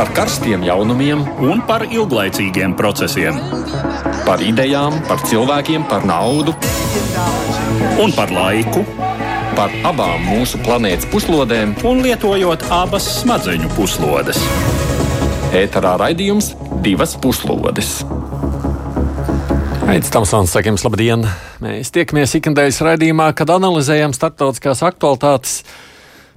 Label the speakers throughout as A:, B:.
A: par karstiem jaunumiem
B: un par ilglaicīgiem procesiem.
A: Par idejām, par cilvēkiem, par naudu
B: un par laiku.
A: Par abām mūsu planētas puslodēm,
B: un lietojot abas smadzeņu puslodes.
A: Ēterā raidījums divas puslodes.
C: Aizsmeļamies, Tamsons, sakiem, labdien! Mēs tiekamies ikdienas raidījumā, kad analizējam starptautiskās aktualitātes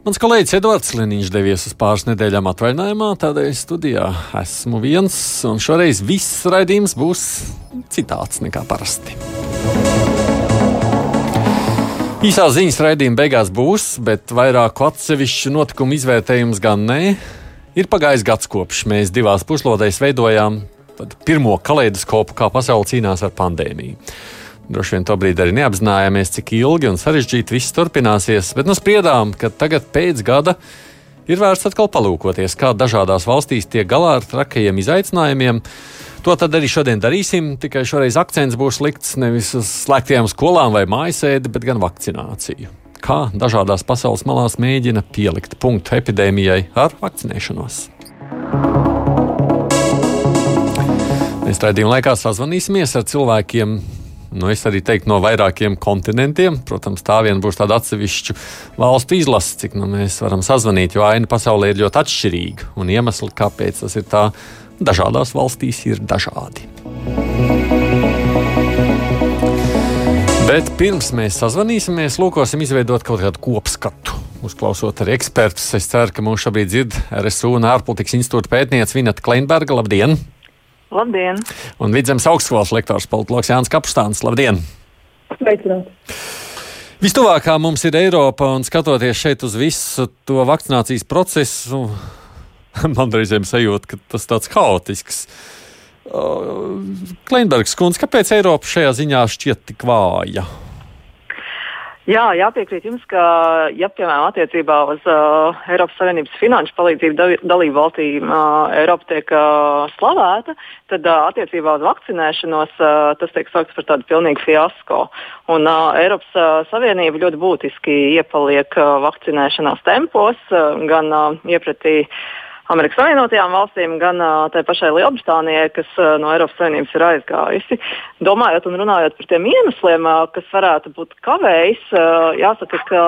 C: Mans kolēģis Edvards Liniņš devies uz pāris nedēļām atvaļinājumā, tādēļ studijā esmu viens, un šoreiz viss raidījums būs citāds nekā parasti. Īsā ziņas raidījuma beigās būs, bet vairāku atsevišķu notikumu izvērtējums gan nē. Ir pagājis gads kopš mēs divās puslodēs veidojām pirmo kaleidoskopu, kā pasaule cīnās ar pandēmiju. Droši vien tobrīd arī neapzinājāmies, cik ilgi un sarežģīti viss turpināsies, bet nu spriedām, ka tagad pēc gada ir vērts atkal palūkoties, kā dažādās valstīs tiek galā ar trakajiem izaicinājumiem. To tad arī šodien darīsim, tikai šoreiz akcents būs likts nevis uz slēgtajām skolām vai mājasēdi, bet gan vakcināciju. Kā dažādās pasaules malās mēģina pielikt punktu epidēmijai ar vakcinēšanos. Mēs raidījuma laikā sazvanīsimies ar cilvēkiem, nu, es arī teiktu, no vairākiem kontinentiem. Protams, tā vien būs tāda atsevišķa valstu izlase, cik nu, mēs varam sazvanīt, jo aina pasaulē ir ļoti atšķirīga. Un iemesli, kāpēc tas ir tā, dažādās valstīs ir dažādi. Bet pirms mēs sazvanīsimies, lūkosim izveidot kaut kādu kopskatu. Uzklausot arī ekspertus, es ceru, ka mūs šobrīd dzird RSU un ārpolitikas institūta pētniece Vineta Kleinberga. Labdien!
D: Labdien!
C: Un Vidzemes augstskolas lektors Politloks Jānis Kapustāns. Labdien!
D: Sveicināt!
C: Vistuvākā mums ir Eiropa, un skatoties šeit uz visu to vakcinācijas procesu, man reizēm sajūta, ka tas tāds haotisks. Kleinbergs kundze, kāpēc Eiropa šajā ziņā šķiet tik vāja?
D: Jā, jāpiekrīt jums, ka, ja piemēram attiecībā uz uh, Eiropas Savienības finanšu palīdzību da dalību valstīm uh, Eiropa tiek uh, slavēta, tad uh, attiecībā uz vakcinēšanos uh, tas tiek saukts par tādu pilnīgu fiasko. Un uh, Eiropas uh, Savienība ļoti būtiski iepaliek uh, vakcinēšanās tempos, uh, gan uh, iepratī Amerikas Savienotajām valstīm, gan uh, tai pašai Lielbritānijai, kas uh, no Eiropas Savienības ir aizgājusi. Domājot un runājot par tiem iemesliem, uh, kas varētu būt kavējis, uh, jāsaka, ka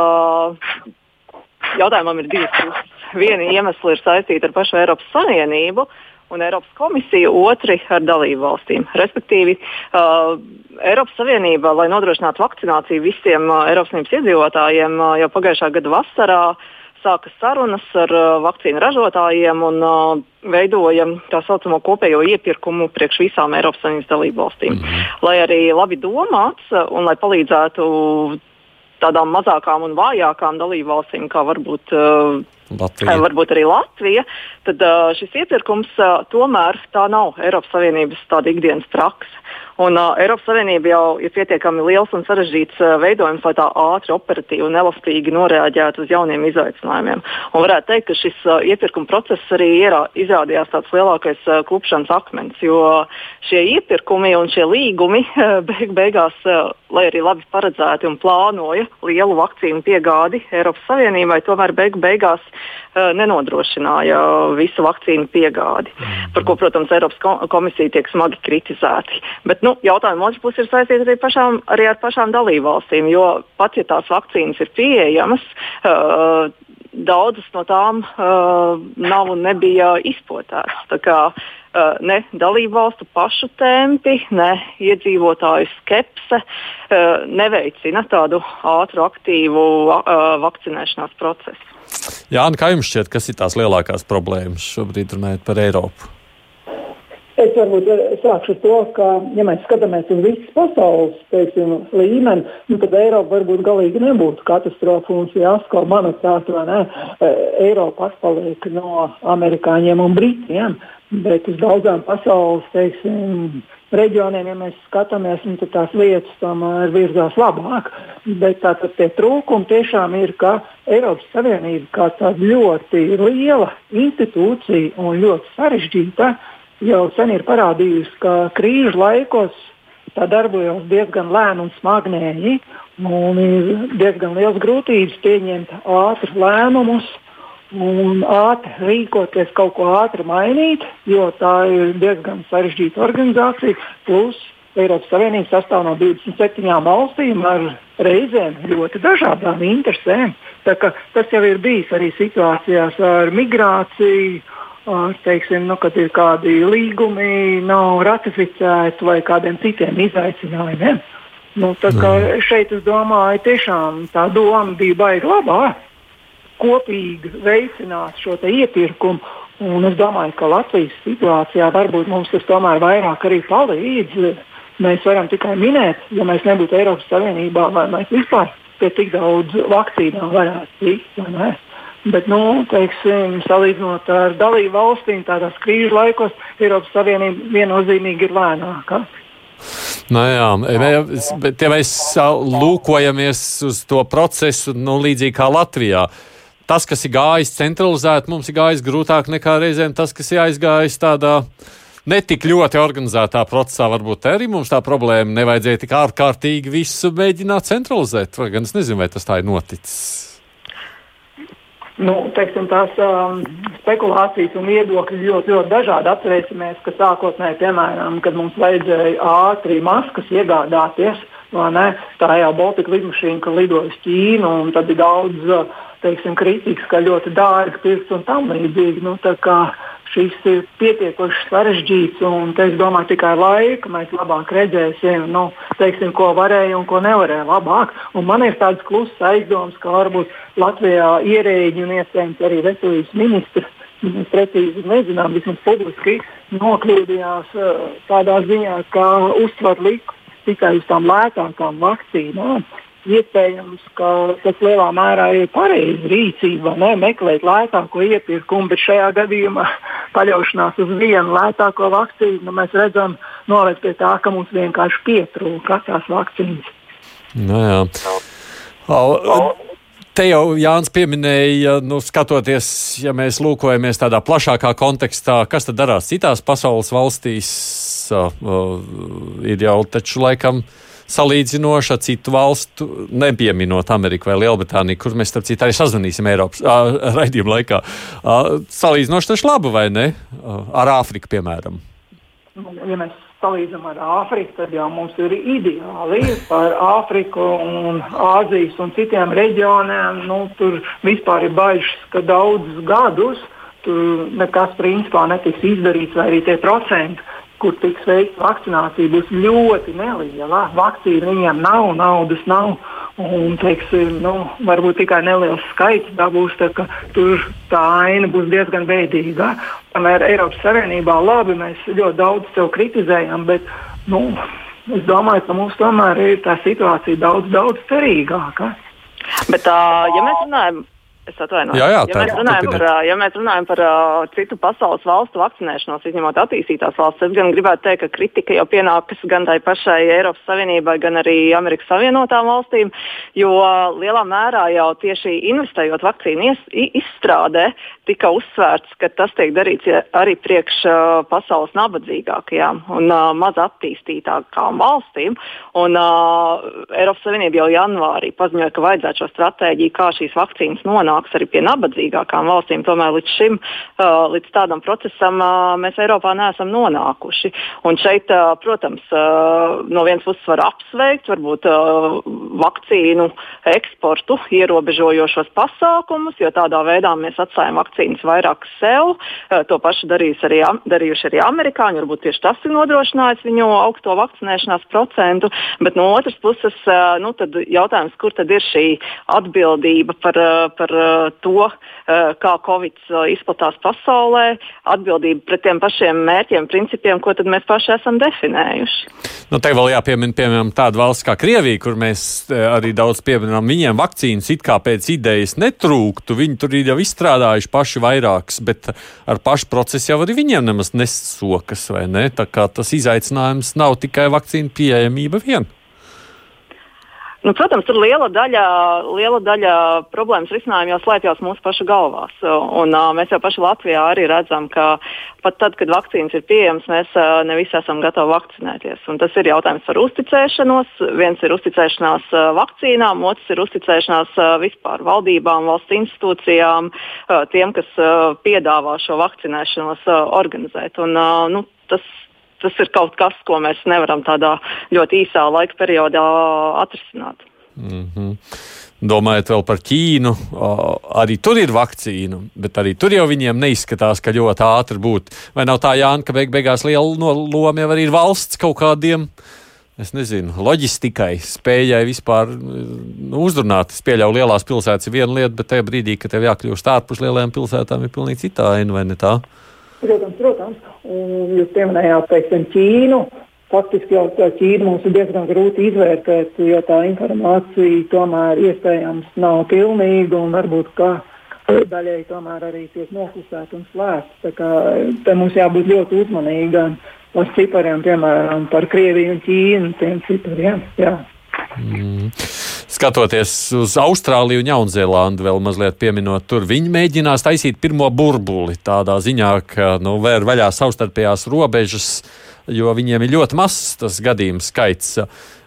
D: jautājumam ir divas puses. Viena iemesla ir saistīta ar pašu Eiropas Savienību. Un Eiropas komisija, otri ar dalību valstīm. Respektīvi, uh, Eiropas Savienība, lai nodrošinātu vakcināciju visiem uh, Eiropas Savienības iedzīvotājiem, uh, jau pagājušā gada vasarā uh, sāka sarunas ar uh, vakcīnu ražotājiem un uh, veidoja tā saucamo kopējo iepirkumu priekš visām Eiropas Savienības dalību valstīm. Mm. Lai arī labi domāts un lai palīdzētu tādām mazākām un vājākām dalību valstīm, kā varbūt, uh, Latvija. varbūt arī Latvija, tad šis iepirkums tomēr tā nav Eiropas Savienības tāda ikdienas praksa. Un, uh, Eiropas Savienība jau ir pietiekami liels un sarežģīts uh, veidojums, lai tā ātri, operatīvi un elastīgi noreaģētu uz jauniem izaicinājumiem. Un varētu teikt, ka šis uh, iepirkuma process arī ierā, izrādījās tāds lielākais uh, klupšanas akmens, jo šie iepirkumi un šie līgumi uh, beig beigās, uh, lai arī labi paredzēti un plānoja lielu vakcīnu piegādi Eiropas Savienībai, tomēr beig beigās uh, nenodrošināja visu vakcīnu piegādi, par ko, protams, Eiropas komisija tiek smagi kritizēti. Bet, Nu, jautājuma otrs puses ir saistīts arī, pašām, arī ar pašām dalībvalstīm, jo pat ja tās vakcīnas ir pieejamas, uh, daudzas no tām uh, nav un nebija izpotētas. Uh, ne dalību valstu pašu tempi, ne iedzīvotāju skepse uh, neveicina tādu ātru, aktīvu uh, vakcinēšanās procesu.
C: Jā, kā jums šķiet, kas ir tās lielākās problēmas šobrīd runājot par Eiropu?
E: Es varbūt eh, sākšu ar to, ka, ja mēs skatāmies uz visas pasaules teiksim, līmeni, nu, tad Eiropa varbūt galīgi nebūtu katastrofa un fiasko. Manuprāt, eh, Eiropa atpaliek no amerikāņiem un britiem, bet uz daudzām pasaules teiksim, reģioniem, ja mēs skatāmies, nu, tad tās lietas tomēr virzās labāk. Bet tātad tie trūkumi tiešām ir, ka Eiropas Savienība kā tāda ļoti liela institūcija un ļoti sarežģīta jau sen ir parādījusi, ka krīžu laikos tā darbojas diezgan lēni un smagnēji. Un ir diezgan liels grūtības pieņemt ātrus lēmumus. un ātri rīkoties, kaut ko ātri mainīt, jo tā ir diezgan sarežģīta organizācija. Plus Eiropas Savienība sastāv no 27 valstīm ar reizēm ļoti dažādām interesēm. Tas jau ir bijis arī situācijās ar migrāciju. Teiksim, nu, kad ir kādi līgumi, nav ratificēti vai kādiem citiem izaicinājumiem. Nu, šeit es domāju, tiešām tā doma bija baigta labā kopīgi veicināt šo iepirkumu. Un es domāju, ka Latvijas situācijā varbūt mums tas tomēr vairāk arī palīdz. Mēs varam tikai minēt, ja mēs nebūtu Eiropas Savienībā, vai mēs vispār pie tik daudz vakcīnām varētu tikt. Bet, nu, teiksim, salīdzinot ar dalību valstīm, tādās krīžu laikos, Eiropas Savienība viennozīmīgi ir lēnāka.
C: Nu, jā, bet ja mēs lūkojamies uz to procesu, nu, līdzīgi kā Latvijā, tas, kas ir gājis centralizēti, mums ir gājis grūtāk nekā reizēm tas, kas ir aizgājis tādā netik ļoti organizētā procesā. Varbūt arī mums tā problēma nevajadzēja tik ārkārtīgi visu mēģināt centralizēt. Vai gan es nezinu, vai tas tā ir noticis.
E: Nu, teiksim, tās um, spekulācijas un viedokļi ļoti, ļoti dažādi. Atcerēsimies, ka sākotnēji, piemēram, kad mums vajadzēja ātri maskas iegādāties, tā jau Baltika lidmašīna, ka lidoja uz Ķīnu, un tad ir daudz uh, teiksim, kritikas, ka ļoti dārgi pirkt un tam līdzīgi. Nu, šis ir pietiekoši sarežģīts, un es domāju, tikai laika mēs labāk redzēsim, nu, teiksim, ko varēja un ko nevarēja labāk. Un man ir tāds kluss aizdoms, ka varbūt Latvijā ierēģi un iespējams arī veselības ministrs. Mēs precīzi nezinām, vismaz publiski nokļūdījās uh, tādā ziņā, ka uztver liku tikai uz tām lētākām vakcīnām. Iespējams, ka tas lielā mērā ir pareiza rīcība, ne meklēt lētāko iepirkumu, bet šajā gadījumā paļaušanās uz vienu lētāko vakcīnu nu, mēs redzam, noved pie tā, ka mums vienkārši pietrūka tās vakcīnas.
C: Nu jā. O, te jau Jānis pieminēja, nu, skatoties, ja mēs lūkojamies tādā plašākā kontekstā, kas tad darās citās pasaules valstīs, uh, uh, ir jau taču laikam. Uh, salīdzinoši ar citu valstu, nepieminot Ameriku vai Lielbritāniju, kur mēs starp citu arī sazvanīsim Eiropas raidījuma laikā. Uh, salīdzinoši taču labu, vai ne? Uh, ar Āfriku, piemēram.
E: Nu, ja mēs salīdzinām ar Āfriku, tad jau mums ir ideāli par Āfriku un Āzijas un citiem reģioniem. Nu, tur vispār ir bažas, ka daudzus gadus tur nekas principā netiks izdarīts, vai arī tie procenti kur tiks veikta vakcinācija, būs ļoti neliela. Vakcīna viņiem nav, naudas nav. Un, teiksim, nu, varbūt tikai neliels skaits dabūs, tā, tur tā aina būs diezgan veidīga. Tomēr Eiropas Savienībā labi mēs ļoti daudz sev kritizējam, bet nu, es domāju, ka mums tomēr ir tā situācija daudz, daudz cerīgāka.
D: Bet, uh, ja mēs runājam Es atvainojos. Jā, jā, ja, mēs runājam par, ja mēs runājam par uh, citu pasaules valstu vakcinēšanos, izņemot attīstītās valstis, es gan gribētu teikt, ka kritika jau pienākas gan tai pašai Eiropas Savienībai, gan arī Amerikas Savienotām valstīm, jo lielā mērā jau tieši investējot vakcīnu ies, izstrādē, tika uzsvērts, ka tas tiek darīts arī priekš uh, pasaules nabadzīgākajām un uh, maz attīstītākām valstīm. Un, uh, Eiropas Savienība jau janvārī paziņoja, ka vajadzētu šo stratēģiju, kā šīs vakcīnas nonākt nonāks arī pie nabadzīgākām valstīm. Tomēr līdz šim, uh, līdz tādam procesam, uh, mēs Eiropā neesam nonākuši. Un šeit, uh, protams, no vienas puses var apsveikt varbūt vakcīnu eksportu ierobežojošos pasākumus, jo tādā veidā mēs atstājam vakcīnas vairāk sev. To pašu arī, darījuši arī amerikāņi. Varbūt tieši tas ir nodrošinājis viņu augsto vakcinēšanās procentu. Bet no otras puses, nu, jautājums, kur tad ir šī atbildība par, par to, eh, kā Covid eh, izplatās pasaulē, atbildība pret tiem pašiem mērķiem, principiem, ko mēs paši esam definējuši.
C: Nu, te vēl jāpiemina, piemēram, tāda valsts kā Krievija, kur mēs arī daudz pieminām, viņiem vakcīnas it kā pēc idejas netrūktu. Viņi tur ir jau izstrādājuši paši vairākas, bet ar pašu procesu jau arī viņiem nemaz nesokas, vai ne? Tā kā tas izaicinājums nav tikai vakcīnu pieejamība vien.
D: Nu, protams, tur liela daļa, liela daļa problēmas risinājumu jau slēpjas mūsu pašu galvās. Un, uh, mēs jau paši Latvijā arī redzam, ka pat tad, kad vakcīnas ir pieejamas, mēs uh, ne visi esam gatavi vakcinēties. Un tas ir jautājums par uzticēšanos. Viens ir uzticēšanās uh, vakcīnām, otrs ir uzticēšanās uh, vispār valdībām, valsts institūcijām, uh, tiem, kas uh, piedāvā šo vakcinēšanos uh, organizēt. Un, uh, nu, tas, tas ir kaut kas, ko mēs nevaram tādā ļoti īsā laika periodā atrisināt.
C: Mm -hmm. Domājot vēl par Ķīnu, arī tur ir vakcīna, bet arī tur jau viņiem neizskatās, ka ļoti ātri būtu. Vai nav tā, Jānis, ka beig beigās liela no loma jau arī ir valsts kaut kādiem? Es nezinu, loģistikai, spējai vispār nu, uzrunāt. Es pieļauju, lielās pilsētas ir viena lieta, bet tajā brīdī, kad tev jākļūst ārpus lielajām pilsētām, ir pilnīgi cita aina, vai ne tā?
E: Protams, protams. Un jūs pieminējāt, teiksim, Ķīnu. Faktiski jau Ķīnu mums ir diezgan grūti izvērtēt, jo tā informācija tomēr iespējams nav pilnīga un varbūt kā daļēji tomēr arī tiek noklusēta un kā te mums jābūt ļoti uzmanīgiem par cipariem, piemēram, par Krieviju un Ķīnu. Cipariem, jā.
C: Mm. Skatoties uz Austrāliju un Jaunzēlandu, vēl mazliet pieminot, tur viņi mēģinās taisīt pirmo burbuli tādā ziņā, ka nu, vēr vaļā savstarpējās robežas, jo viņiem ir ļoti mazs tas gadījums skaits.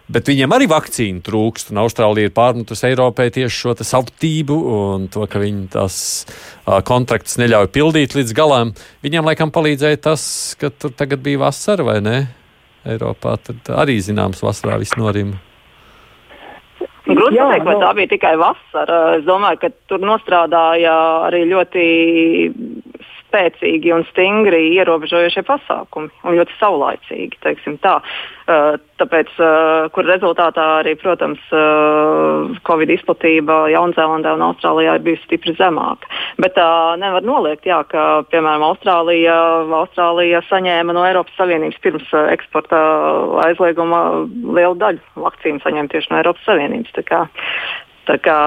C: Bet viņiem arī vakcīna trūkst, un Austrālija ir pārmetusi Eiropai tieši šo savtību un to, ka viņi tās kontraktus neļauj pildīt līdz galam. Viņiem laikam palīdzēja tas, ka tur tagad bija vasara vai ne? Eiropā tad arī zināms vasarā viss norima.
D: Grūti pateikt, vai no. tā bija tikai vasara. Es domāju, ka tur nostrādāja arī ļoti spēcīgi un stingri ierobežojošie pasākumi un ļoti saulaicīgi. Uh, tāpēc, uh, kur rezultātā arī, protams, uh, Covid izplatība Jaunzēlandē un Austrālijā ir bijusi stipri zemāka. Bet tā nevar noliegt, jā, ka, piemēram, Austrālija, Austrālija saņēma no Eiropas Savienības pirms eksporta aizlieguma lielu daļu vakcīnu saņēma tieši no Eiropas Savienības. Tā kā, tā kā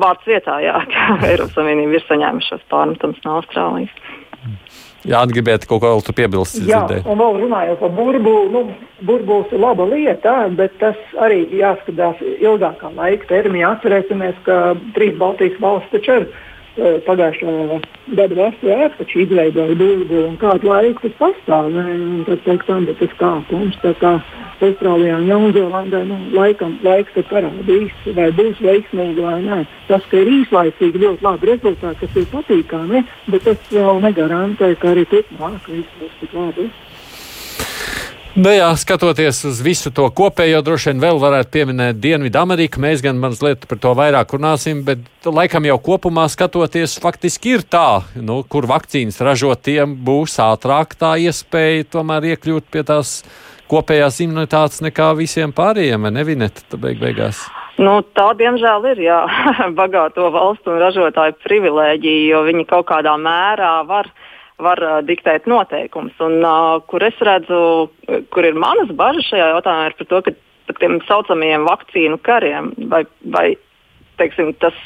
D: vārds vietā, jā, ka Eiropas Savienība ir saņēmusi šos pārmetumus no Austrālijas.
C: Jā, gribētu kaut ko piebilst.
E: Jā, un vēl runājot par burbuli, nu, burbulis ir laba lieta, bet tas arī jāskatās ilgākā laika termiņā. Atcerēsimies, ka trīs Baltijas valsts taču ir pagājušā gada vasarā taču izveidoja burbuļu un kādu laiku tas pastāv. Tad teiksim, bet tas kāpums, tā kā Austrālijā un Jaunzēlandē, nu, laikam, laiks tad parādīs, vai būs veiksmīgi vai nē. Tas, ka ir īslaicīgi ļoti labi rezultāti, kas ir patīkami, bet tas vēl negarantē, ka arī turpmāk viss būs tik labi.
C: Nu jā, skatoties uz visu to kopējo, droši vien vēl varētu pieminēt Dienvidu Ameriku. Mēs gan mazliet par to vairāk runāsim, bet laikam jau kopumā skatoties, faktiski ir tā, nu, kur vakcīnas ražotiem būs ātrāk tā iespēja tomēr iekļūt pie tās kopējās imunitātes nekā visiem pārējiem, nevinet, beig beigās.
D: Nu, tā, diemžēl, ir jā, bagāto valstu un ražotāju privilēģija, jo viņi kaut kādā mērā var uh, var uh, diktēt noteikumus. Un uh, kur es redzu, kur ir manas bažas šajā jautājumā, ir par to, ka tiem saucamajiem vakcīnu kariem vai, vai teiksim, tas,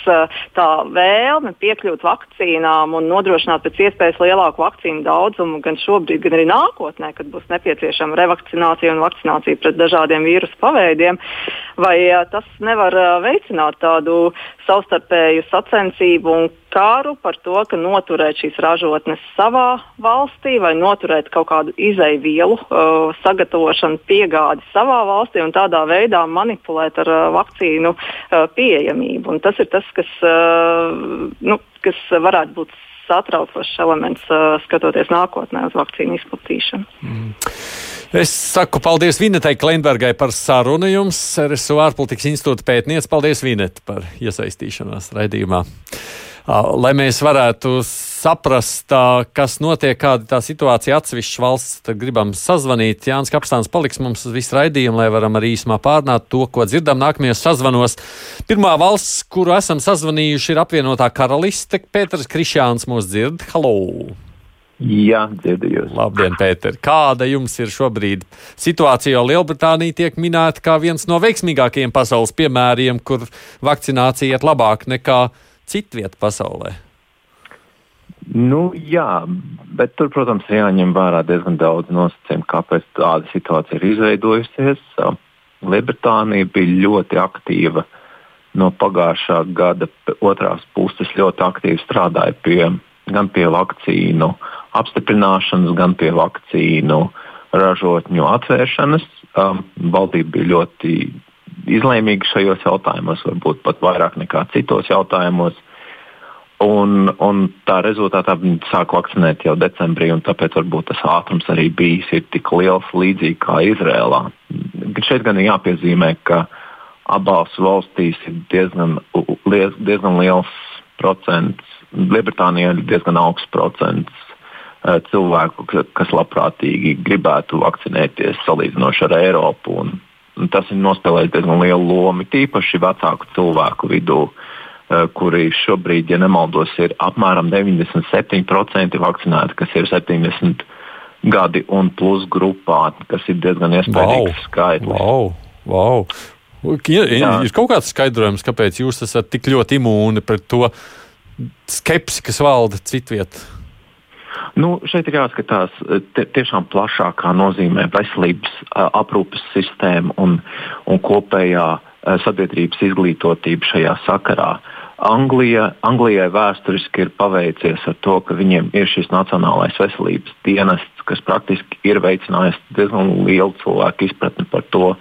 D: tā vēlme piekļūt vakcīnām un nodrošināt pēc iespējas lielāku vakcīnu daudzumu gan šobrīd, gan arī nākotnē, kad būs nepieciešama revakcinācija un vakcinācija pret dažādiem vīrusu paveidiem, vai tas nevar veicināt tādu savstarpēju sacensību un karu par to, ka noturēt šīs ražotnes savā valstī vai noturēt kaut kādu izaivielu uh, sagatavošanu, piegādi savā valstī un tādā veidā manipulēt ar uh, vakcīnu uh, pieejamību. Un tas ir tas, kas, uh, nu, kas varētu būt satraucošs elements, uh, skatoties nākotnē uz vakcīnu izplatīšanu. Mm.
C: Es saku paldies Vinetai Kleinbergai par sarunu jums, RSU ārpolitikas institūta pētniec. Paldies, Vinet, par iesaistīšanos raidījumā. Lai mēs varētu saprast, kas notiek, kāda tā situācija atsevišķas valsts, tad gribam sazvanīt. Jānis Kapstāns paliks mums uz visu raidījumu, lai varam arī īsumā pārnāt to, ko dzirdam nākamajos sazvanos. Pirmā valsts, kuru esam sazvanījuši, ir apvienotā karaliste. Pēters Krišjāns mūs dzird. Halo!
F: Jā, dzirdējos.
C: Labdien, Pēter. Kāda jums ir šobrīd situācija? Jo Lielbritānija tiek minēta kā viens no veiksmīgākajiem pasaules piemēriem, kur vakcinācija iet labāk nekā citvieta pasaulē.
F: Nu, jā, bet tur, protams, ir jāņem vērā diezgan daudz nosacījumu, kāpēc tāda situācija ir izveidojusies. Lielbritānija bija ļoti aktīva no pagājušā gada otrās puses, ļoti aktīvi strādāja pie, gan pie vakcīnu apstiprināšanas, gan pie vakcīnu ražotņu atvēršanas. Um, valdība bija ļoti izlēmīga šajos jautājumos, varbūt pat vairāk nekā citos jautājumos. Un, un tā rezultātā viņi sāk vakcinēt jau decembrī, un tāpēc varbūt tas ātrums arī bijis tik liels, līdzīgi kā Izrēlā. Šeit gan ir jāpiezīmē, ka abās valstīs ir diezgan, diezgan liels procents. Lielbritānijā ir diezgan augsts procents cilvēku, kas labprātīgi gribētu vakcinēties salīdzinoši ar Eiropu. Un, un tas ir nospēlējis diezgan lielu lomu, tīpaši vecāku cilvēku vidū. Eh, kuri šobrīd, ja nemaldos, ir apmēram 97% vakcinēti, kas ir 70 gadi un plus grupā, kas ir diezgan iespaidīgs wow. skaitlis.
C: Wow. Wow. Ir, ir kaut kāds skaidrojums, kāpēc jūs esat tik ļoti imūni pret to skepsi, kas valda citvietā?
F: Nu, šeit ir jāskatās tie, tiešām plašākā nozīmē veselības uh, aprūpes sistēma un, un kopējā uh, sabiedrības izglītotība šajā sakarā. Anglija, Anglijai vēsturiski ir paveicies ar to, ka viņiem ir šis Nacionālais veselības dienests, kas praktiski ir veicinājis diezgan lielu cilvēku izpratni par to,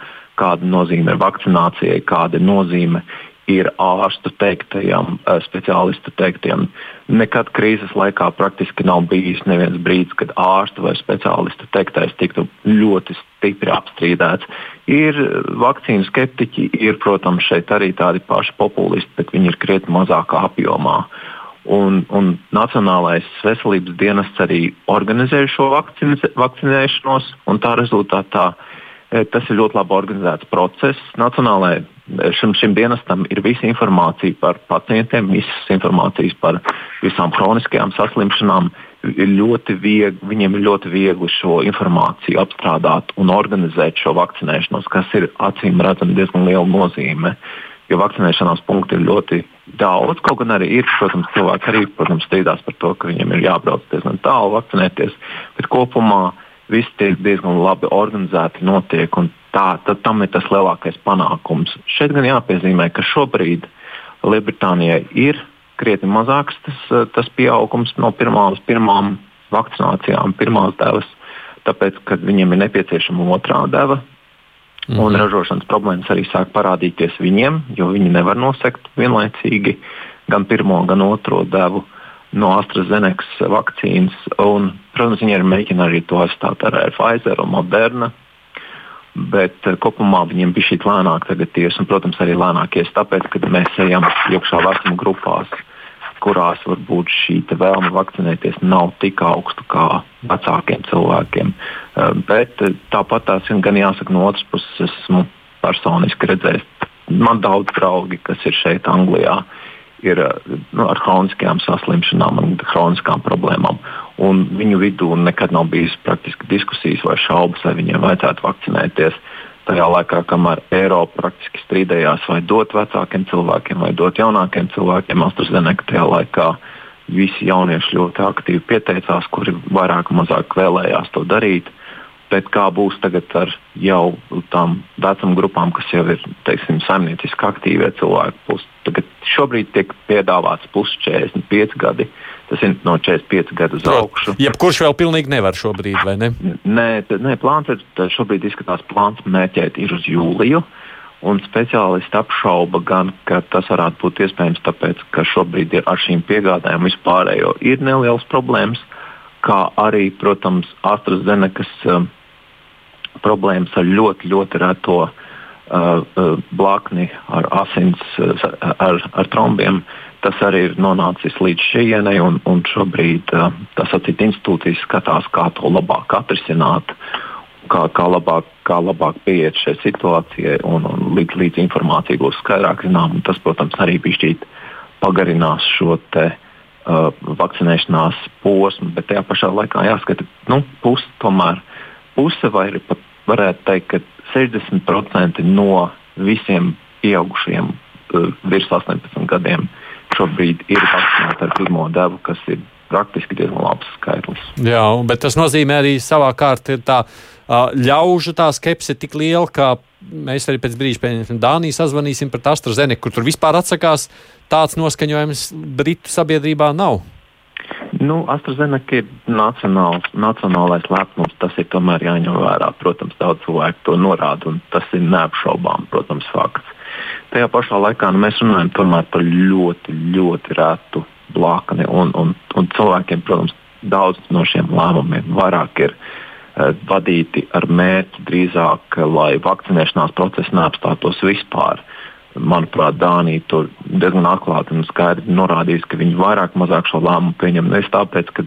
F: kāda nozīme ir vakcinācijai, kāda nozīme ir ārstu teiktajam, eh, speciālistu teiktajam. Nekad krīzes laikā praktiski nav bijis neviens brīdis, kad ārsta vai speciālistu teiktais tiktu ļoti stipri apstrīdēts. Ir vakcīnu skeptiķi, ir, protams, šeit arī tādi paši populisti, bet viņi ir krietni mazākā apjomā. Un, un Nacionālais veselības dienests arī organizē šo vakcinēšanos, un tā rezultātā eh, tas ir ļoti labi organizēts process. Nacionālajai šim, šim dienestam ir visa informācija par pacientiem, visas informācijas par visām kroniskajām saslimšanām. Viegli, viņiem ir ļoti viegli šo informāciju apstrādāt un organizēt šo vakcinēšanos, kas ir acīm redzami diezgan liela nozīme. Jo vakcinēšanās punkti ir ļoti daudz. Kaut gan arī ir, protams, cilvēki arī protams, strīdās par to, ka viņiem ir jābrauc diezgan tālu vakcinēties. Bet kopumā viss tiek diezgan labi organizēti notiek. Tā, tad, tam ir tas lielākais panākums. Šeit gan jāpiezīmē, ka šobrīd Lielbritānijai ir krietni mazāks tas, tas pieaugums no pirmām, pirmām vakcinācijām, pirmās devas, tāpēc, ka viņiem ir nepieciešama otrā deva. -hmm. Un ražošanas problēmas arī sāk parādīties viņiem, jo viņi nevar nosegt vienlaicīgi gan pirmo, gan otro devu. No AstraZenekas vakcīnas. Un, protams, viņi arī mēģina arī to aizstāt ar Pfizer un Moderna. Bet uh, kopumā viņiem bija šī lēnāk tagad ies, un, protams, arī lēnāk ies tāpēc, ka mēs ejam iekšā vecuma grupās, kurās varbūt šī vēlme vakcinēties nav tik augsta kā vecākiem cilvēkiem. Uh, bet uh, tāpat tās ir gan jāsaka no otras puses, esmu personiski redzējis. Man daudz draugi, kas ir šeit Anglijā, uh, ir eh, nu, ar chroniskām saslimšanām un chroniskām problēmām. Un viņu vidū nekad nav bijis praktiski diskusijas vai šaubas, vai viņiem vajadzētu vakcinēties. Tajā laikā, kamēr Eiropa praktiski strīdējās, vai dot vecākiem cilvēkiem, vai dot jaunākiem cilvēkiem, AstraZeneca tajā laikā visi jaunieši ļoti aktīvi pieteicās, kuri vairāk vai mazāk vēlējās to darīt. Bet kā būs tagad ar jau tām vecuma grupām, kas jau ir teiksim, saimnieciski aktīvie cilvēki? Plus, tagad šobrīd tiek piedāvāts plus 45 gadi. Tas ir no 45 gadu uz augšu.
C: Jebkurš vēl pilnīgi nevar šobrīd, vai ne?
F: Nē, nē plāns ir, šobrīd izskatās plāns mērķēt ir uz jūliju. Un speciālisti apšauba gan, ka tas varētu būt iespējams tāpēc, ka šobrīd ar šīm piegādēm vispārējo ir nelielas problēmas, kā arī, protams, AstraZenekas um, problēmas ar ļoti, ļoti reto uh, uh, blakni, ar asins, uh, ar, ar trombiem. Tas arī ir nonācis līdz šejienei, un, un šobrīd uh, tas atcīt institūcijas skatās, kā to labāk atrisināt, kā, kā labāk, kā labāk pieiet šai situācijai, un, un līdz, līdz informācija būs skaidrāk zinām. Tas, protams, arī pišķīt pagarinās šo te, uh, vakcinēšanās posmu, bet tajā pašā laikā jāskata, nu, pusi tomēr puse vai pat varētu teikt, ka 60% no visiem pieaugušiem uh, virs 18 gadiem šobrīd ir vakcinēti ar pirmo devu, kas ir praktiski diezgan labs skaitlis.
C: Jā, bet tas nozīmē arī savā kārtā ir tā uh, ļaužu tā skepse tik liela, ka mēs arī pēc brīža pēc Dānijas sazvanīsim par AstraZeneku, kur tur vispār atsakās. Tāds noskaņojums Britu sabiedrībā nav.
F: Nu, AstraZeneca ir nacionāls, nacionālais lepnums. Tas ir tomēr jāņem vērā. Protams, daudz cilvēku to norāda, un tas ir neapšaubām, protams, fakts. Tajā pašā laikā nu, mēs runājam par ļoti, ļoti retu blakni, un, un, un cilvēkiem, protams, daudz no šiem lēmumiem vairāk ir uh, vadīti ar mērķi drīzāk, lai vakcinēšanās process neapstātos vispār. Manuprāt, Dānija tur diezgan atklāti un skaidri norādījusi, ka viņi vairāk mazāk šo lēmumu pieņem nevis tāpēc, ka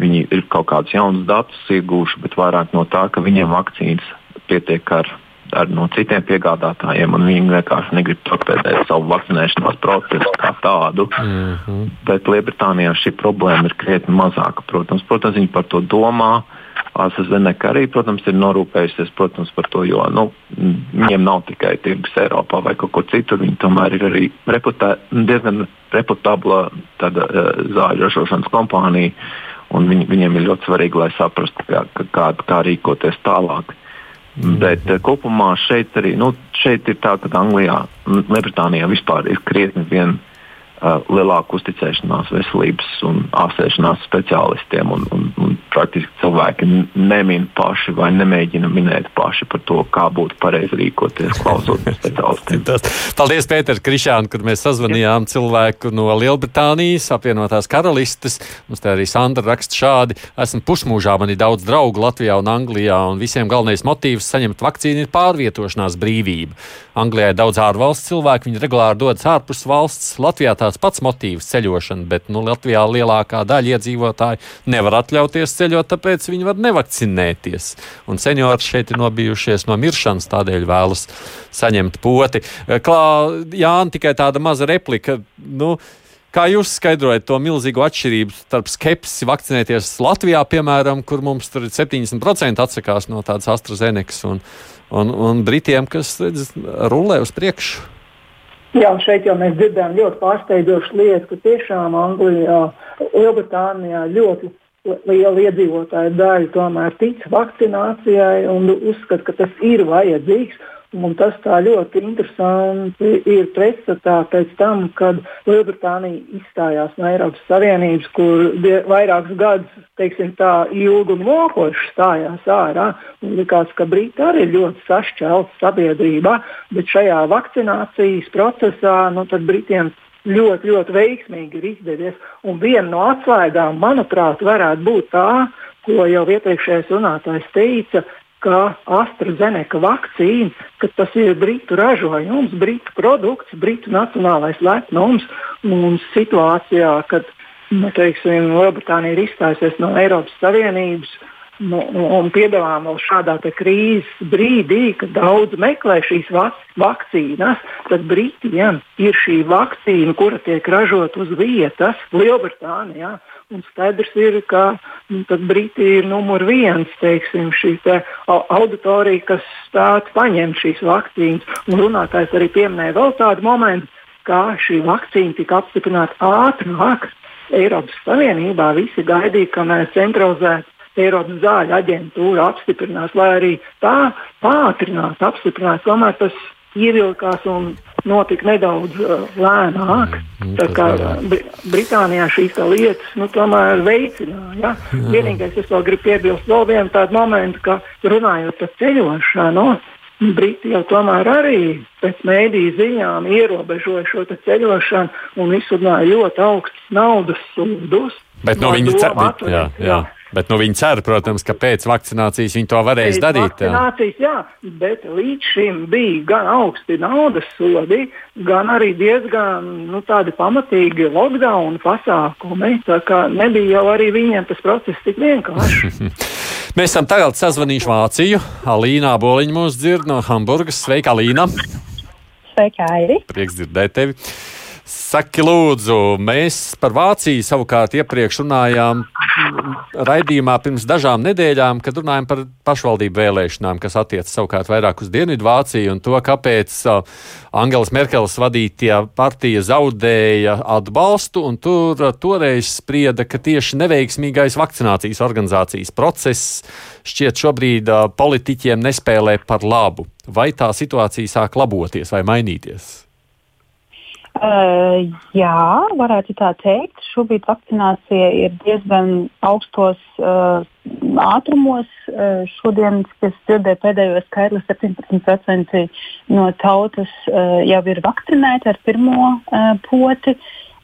F: viņi ir kaut kādus jaunus datus iegūši, bet vairāk no tā, ka viņiem vakcīnas pietiek ar ar no citiem piegādātājiem, un viņi vienkārši negrib torpēdēt savu vakcinēšanās procesu kā tādu. Mm -hmm. Bet Lielbritānijā šī problēma ir krietni mazāka. Protams, protams viņi par to domā. ASV arī, protams, ir norūpējusies protams, par to, jo nu, viņiem nav tikai tirgus Eiropā vai kaut kur citur. Viņi tomēr ir arī reputē, diezgan reputabla tāda, uh, zāļu ražošanas kompānija, un viņi, viņiem ir ļoti svarīgi, lai saprastu, kā, kā, kā rīkoties tālāk. Mm. Bet uh, kopumā šeit arī nu, šeit ir tā, ka Anglijā Lielbritānijā vispār ir krietni vien uh, lielāka uzticēšanās veselības un ārstēšanās speciālistiem. Un, un, un praktiski cilvēki nemin paši vai nemēģina minēt paši par to, kā būtu pareizi rīkoties, klausoties speciālistiem.
C: Paldies, Pēter, Krišān, kad mēs sazvanījām Jā. cilvēku no Lielbritānijas, apvienotās karalistes. Mums te arī Sandra raksta šādi. Esmu pusmūžā, man ir daudz draugu Latvijā un Anglijā, un visiem galvenais motīvs saņemt vakcīnu ir pārvietošanās brīvība. Anglijā ir daudz ārvalstu cilvēku, viņi regulāri dodas ārpus valsts. Latvijā tāds pats motīvs ceļošana, bet nu, Latvijā lielākā daļa iedzīvotāju nevar atļauties ceļot, tāpēc viņi var nevakcinēties. Un seniori šeit ir nobijušies no miršanas, tādēļ vēlas saņemt poti. Klā, Jāni, tikai tāda maza replika. Nu, Kā jūs skaidrojat to milzīgo atšķirību starp skepsi vakcinēties Latvijā, piemēram, kur mums tur ir 70% atsakās no tādas AstraZenekas un, un, un Britiem, kas redz, rulē uz priekšu.
E: Jā, šeit jau mēs dzirdējām ļoti pārsteidzošu lietu, ka tiešām Anglijā, Lielbritānijā ļoti liela iedzīvotāja daļa tomēr tic vakcinācijai un uzskata, ka tas ir vajadzīgs. Un tas tā ļoti interesanti ir pretstatā pēc tam, kad Lielbritānija izstājās no Eiropas Savienības, kur vairākus gadus teiksim, tā, ilgi un mokoši stājās ārā. Likās, ka Briti arī ir ļoti sašķelti sabiedrībā, bet šajā vakcinācijas procesā nu, Britiem ļoti, ļoti veiksmīgi ir izdevies. Un viena no atslēgām, manuprāt, varētu būt tā, ko jau iepriekšējais runātājs teica, ka AstraZeneca vakcīna, ka tas ir britu ražojums, britu produkts, britu nacionālais lepnums. Un situācijā, kad nu, teiksim, Lielbritānija ir izstājusies no Eiropas Savienības, Nu, un piedāvājam vēl šādā krīzes brīdī, kad daudz meklē šīs vakcīnas, tad Britiem ir šī vakcīna, kura tiek ražota uz vietas Lielbritānijā. Un skaidrs ir, ka nu, Briti ir numur viens, teiksim, šī te auditorija, kas spētu paņemt šīs vakcīnas. Un runātājs arī pieminēja vēl tādu momentu, kā šī vakcīna tika apstiprināta ātrāk. Eiropas Savienībā visi gaidīja, kamēr centralizēti Eiropas zāļu aģentūra apstiprinās, lai arī tā pātrinās, apstiprinās. Tomēr tas ievilkās un notika nedaudz uh, lēnāk. Mm, tā kā Br Britānijā šīs lietas nu, tomēr veicināja. Ja? Vienīgais, es vēl gribu piebilst vēl vienu tādu momentu, ka runājot par ceļošanu. Briti jau tomēr arī pēc mēdīju ziņām ierobežoja šo ceļošanu un izsludināja ļoti augstus naudas sūdus.
C: Bet no, no viņa jā. Bet nu, viņi cer, protams, ka pēc vakcinācijas viņi to varēs pēc darīt.
E: Vakcinācijas, jā. jā, bet līdz šim bija gan augsti naudas sodi, gan arī diezgan nu, pamatīgi lockdown pasākumi. Tā kā nebija jau arī viņiem tas process tik vienkāršs.
C: Mēs esam tagad sazvanījuši Vāciju. Alīna Boliņa mūs dzird no Hamburgas. Sveika, Alīna!
G: Sveika, Airi!
C: Prieks dzirdēt tevi! Saki, lūdzu, mēs par Vāciju savukārt iepriekš runājām raidījumā pirms dažām nedēļām, kad runājam par pašvaldību vēlēšanām, kas attiecas savukārt vairāk uz Dienvidu Vāciju un to, kāpēc uh, Angelas Merkeles vadītie partija zaudēja atbalstu, un tur uh, toreiz sprieda, ka tieši neveiksmīgais vakcinācijas organizācijas process šķiet šobrīd uh, politiķiem nespēlē par labu. Vai tā situācija sāk laboties vai mainīties?
G: Uh, jā, varētu tā teikt. Šobrīd vakcinācija ir diezgan augstos uh, ātrumos. Uh, šodien, kas dzirdēju pēdējo skaitli, 17% no tautas uh, jau ir vakcinēti ar pirmo uh, poti.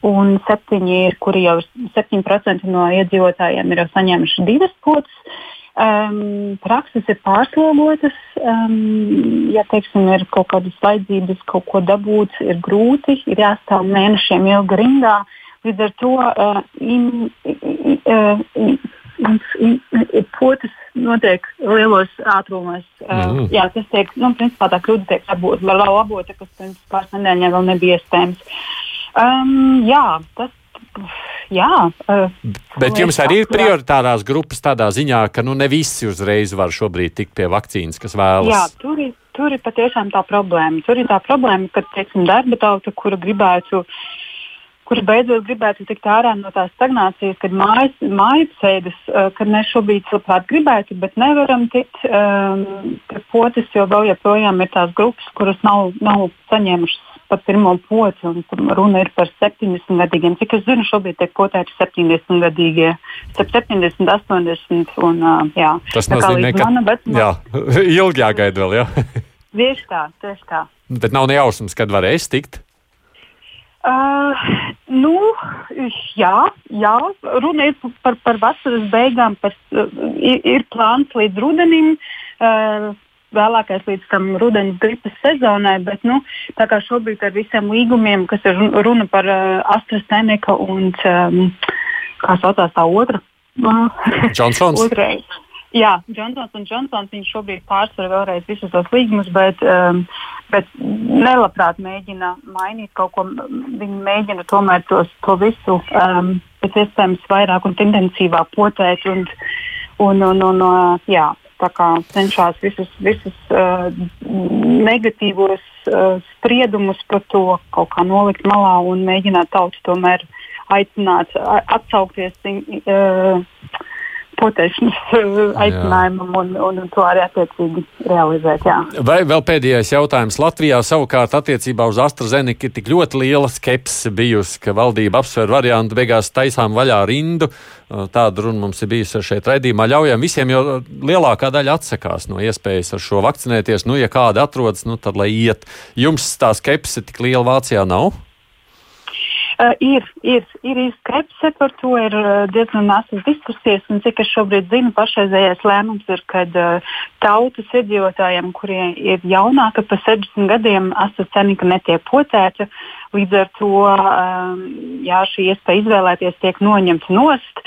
G: Un septiņi ir, kuri jau 7% no iedzīvotājiem ir saņēmuši divas potes. Uh, Um, prakses ir pārslogotas, um, ja teiksim, ir kaut kādas vajadzības, kaut ko dabūt, ir grūti, ir jāstāv mēnešiem ilgi rindā. Līdz ar to uh, in, in, in, potas notiek lielos ātrumos. Uh, mm. Jā, tas tiek, nu, principā tā kļūda tiek labota, labota kas pirms pāris nedēļām vēl nebija iespējams. Um, jā, tas jā. Uh,
C: Bet jums arī ir prioritārās grupas tādā ziņā, ka nu, ne visi uzreiz var šobrīd tikt pie vakcīnas, kas vēlas.
G: Jā, tur ir, tur ir patiešām tā problēma. Tur ir tā problēma, ka teiksim, darba tauta, kura gribētu. Kuri beidzot gribētu tikt ārā no tās stagnācijas, kad mājas, mājas sēdes, uh, kad mēs šobrīd labprāt gribētu, bet nevaram tikt um, pie potes, jo vēl joprojām ir tās grupas, kuras nav, nav saņēmušas par pirmo poci, un runa ir par 70 gadīgiem. Cik es zinu, šobrīd tiek potēti 70 gadīgie, starp 70, 80. Un, uh, jā.
C: Tas nozīmē, ka vecumā... jā, ilgi jāgaida vēl. Jā.
G: tieši tā, tieši tā.
C: Bet nav nejausmas, kad varēs tikt.
G: Uh, nu, jā, jā, runa ir par, par vasaras beigām. Par, ir, ir plāns līdz rudenim. Uh, vēlākais līdz tam rudenī gripas sezonai, bet nu, tā kā šobrīd ar visiem līgumiem, kas ir runa par uh, AstraZeneca un um, kā saucās tā otra?
C: Johnsons.
G: Otrais. Jā, Johnsons un Johnsons viņš šobrīd pārsver vēlreiz visus tos līgumus, bet, um, bet nelabprāt mēģina mainīt kaut ko. Viņi mēģina tomēr tos, to visu um, pēc iespējams vairāk un intensīvāk potēt. Un, un, un, un, jā, cenšas visus, visus uh, negatīvos uh, spriedumus par to kaut kā nolikt malā un mēģināt tautu tomēr aicināt, atsaukties. Uh, potēšanas aicinājumam un, un, un to arī attiecīgi realizēt. Jā.
C: Vai vēl pēdējais jautājums? Latvijā savukārt attiecībā uz AstraZeneca tik ļoti liela skepse bijusi, ka valdība apsver variantu beigās taisām vaļā rindu. Tāda runa mums ir bijusi šeit raidījumā. Ļaujam visiem, jo lielākā daļa atsakās no iespējas ar šo vakcinēties. Nu, ja kāda atrodas, nu, tad lai iet. Jums tā skepse tik liela Vācijā nav?
G: Uh, ir, ir, ir skepse par to, ir uh, diezgan asas diskusijas, un cik es šobrīd zinu, pašreizējais lēmums ir, ka uh, tautas iedzīvotājiem, kuriem ir jaunāka par 60 gadiem, AstraZeneca netiek potēta. Līdz ar to um, jā, šī iespēja izvēlēties tiek noņemta nost.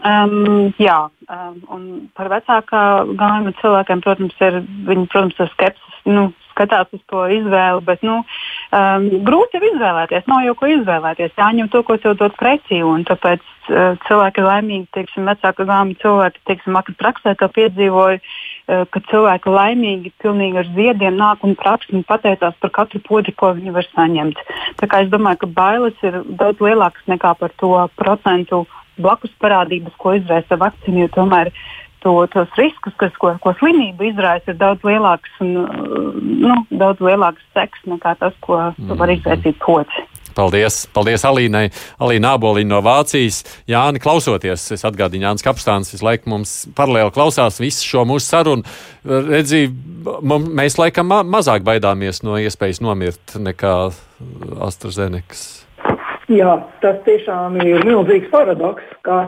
G: Um, jā, um, un par vecākā gājuma cilvēkiem, protams, ir, viņi, protams, ar skepsis nu, skatās uz to izvēli, bet nu, um, grūti ir izvēlēties. Nav jau ko izvēlēties. Jāņem to, ko tev dod pretī. Tāpēc uh, cilvēki ir laimīgi, teiksim, vecāka gāma cilvēki, teiksim, praksē to piedzīvoju, uh, ka cilvēki laimīgi pilnīgi ar ziediem nāk un praksa un pateicās par katru podi, ko viņi var saņemt. Tā kā es domāju, ka bailes ir daudz lielākas nekā par to procentu blakus parādības, ko izraisa vakcīna. Tomēr to, tos riskus, kas, ko, ko slimība izraisa, ir daudz lielāks un nu, daudz lielāks seks nekā tas, ko mm. var izraisīt poci.
C: Paldies, paldies Alīnai, Alīna Aboliņa no Vācijas. Jāni, klausoties, es atgādinu, Jānis Kapstāns visu laiku mums paralēli klausās visu šo mūsu sarunu. Redzi, mēs laikam ma mazāk baidāmies no iespējas nomirt nekā AstraZenekas.
E: Jā, tas tiešām ir milzīgs paradoks, ka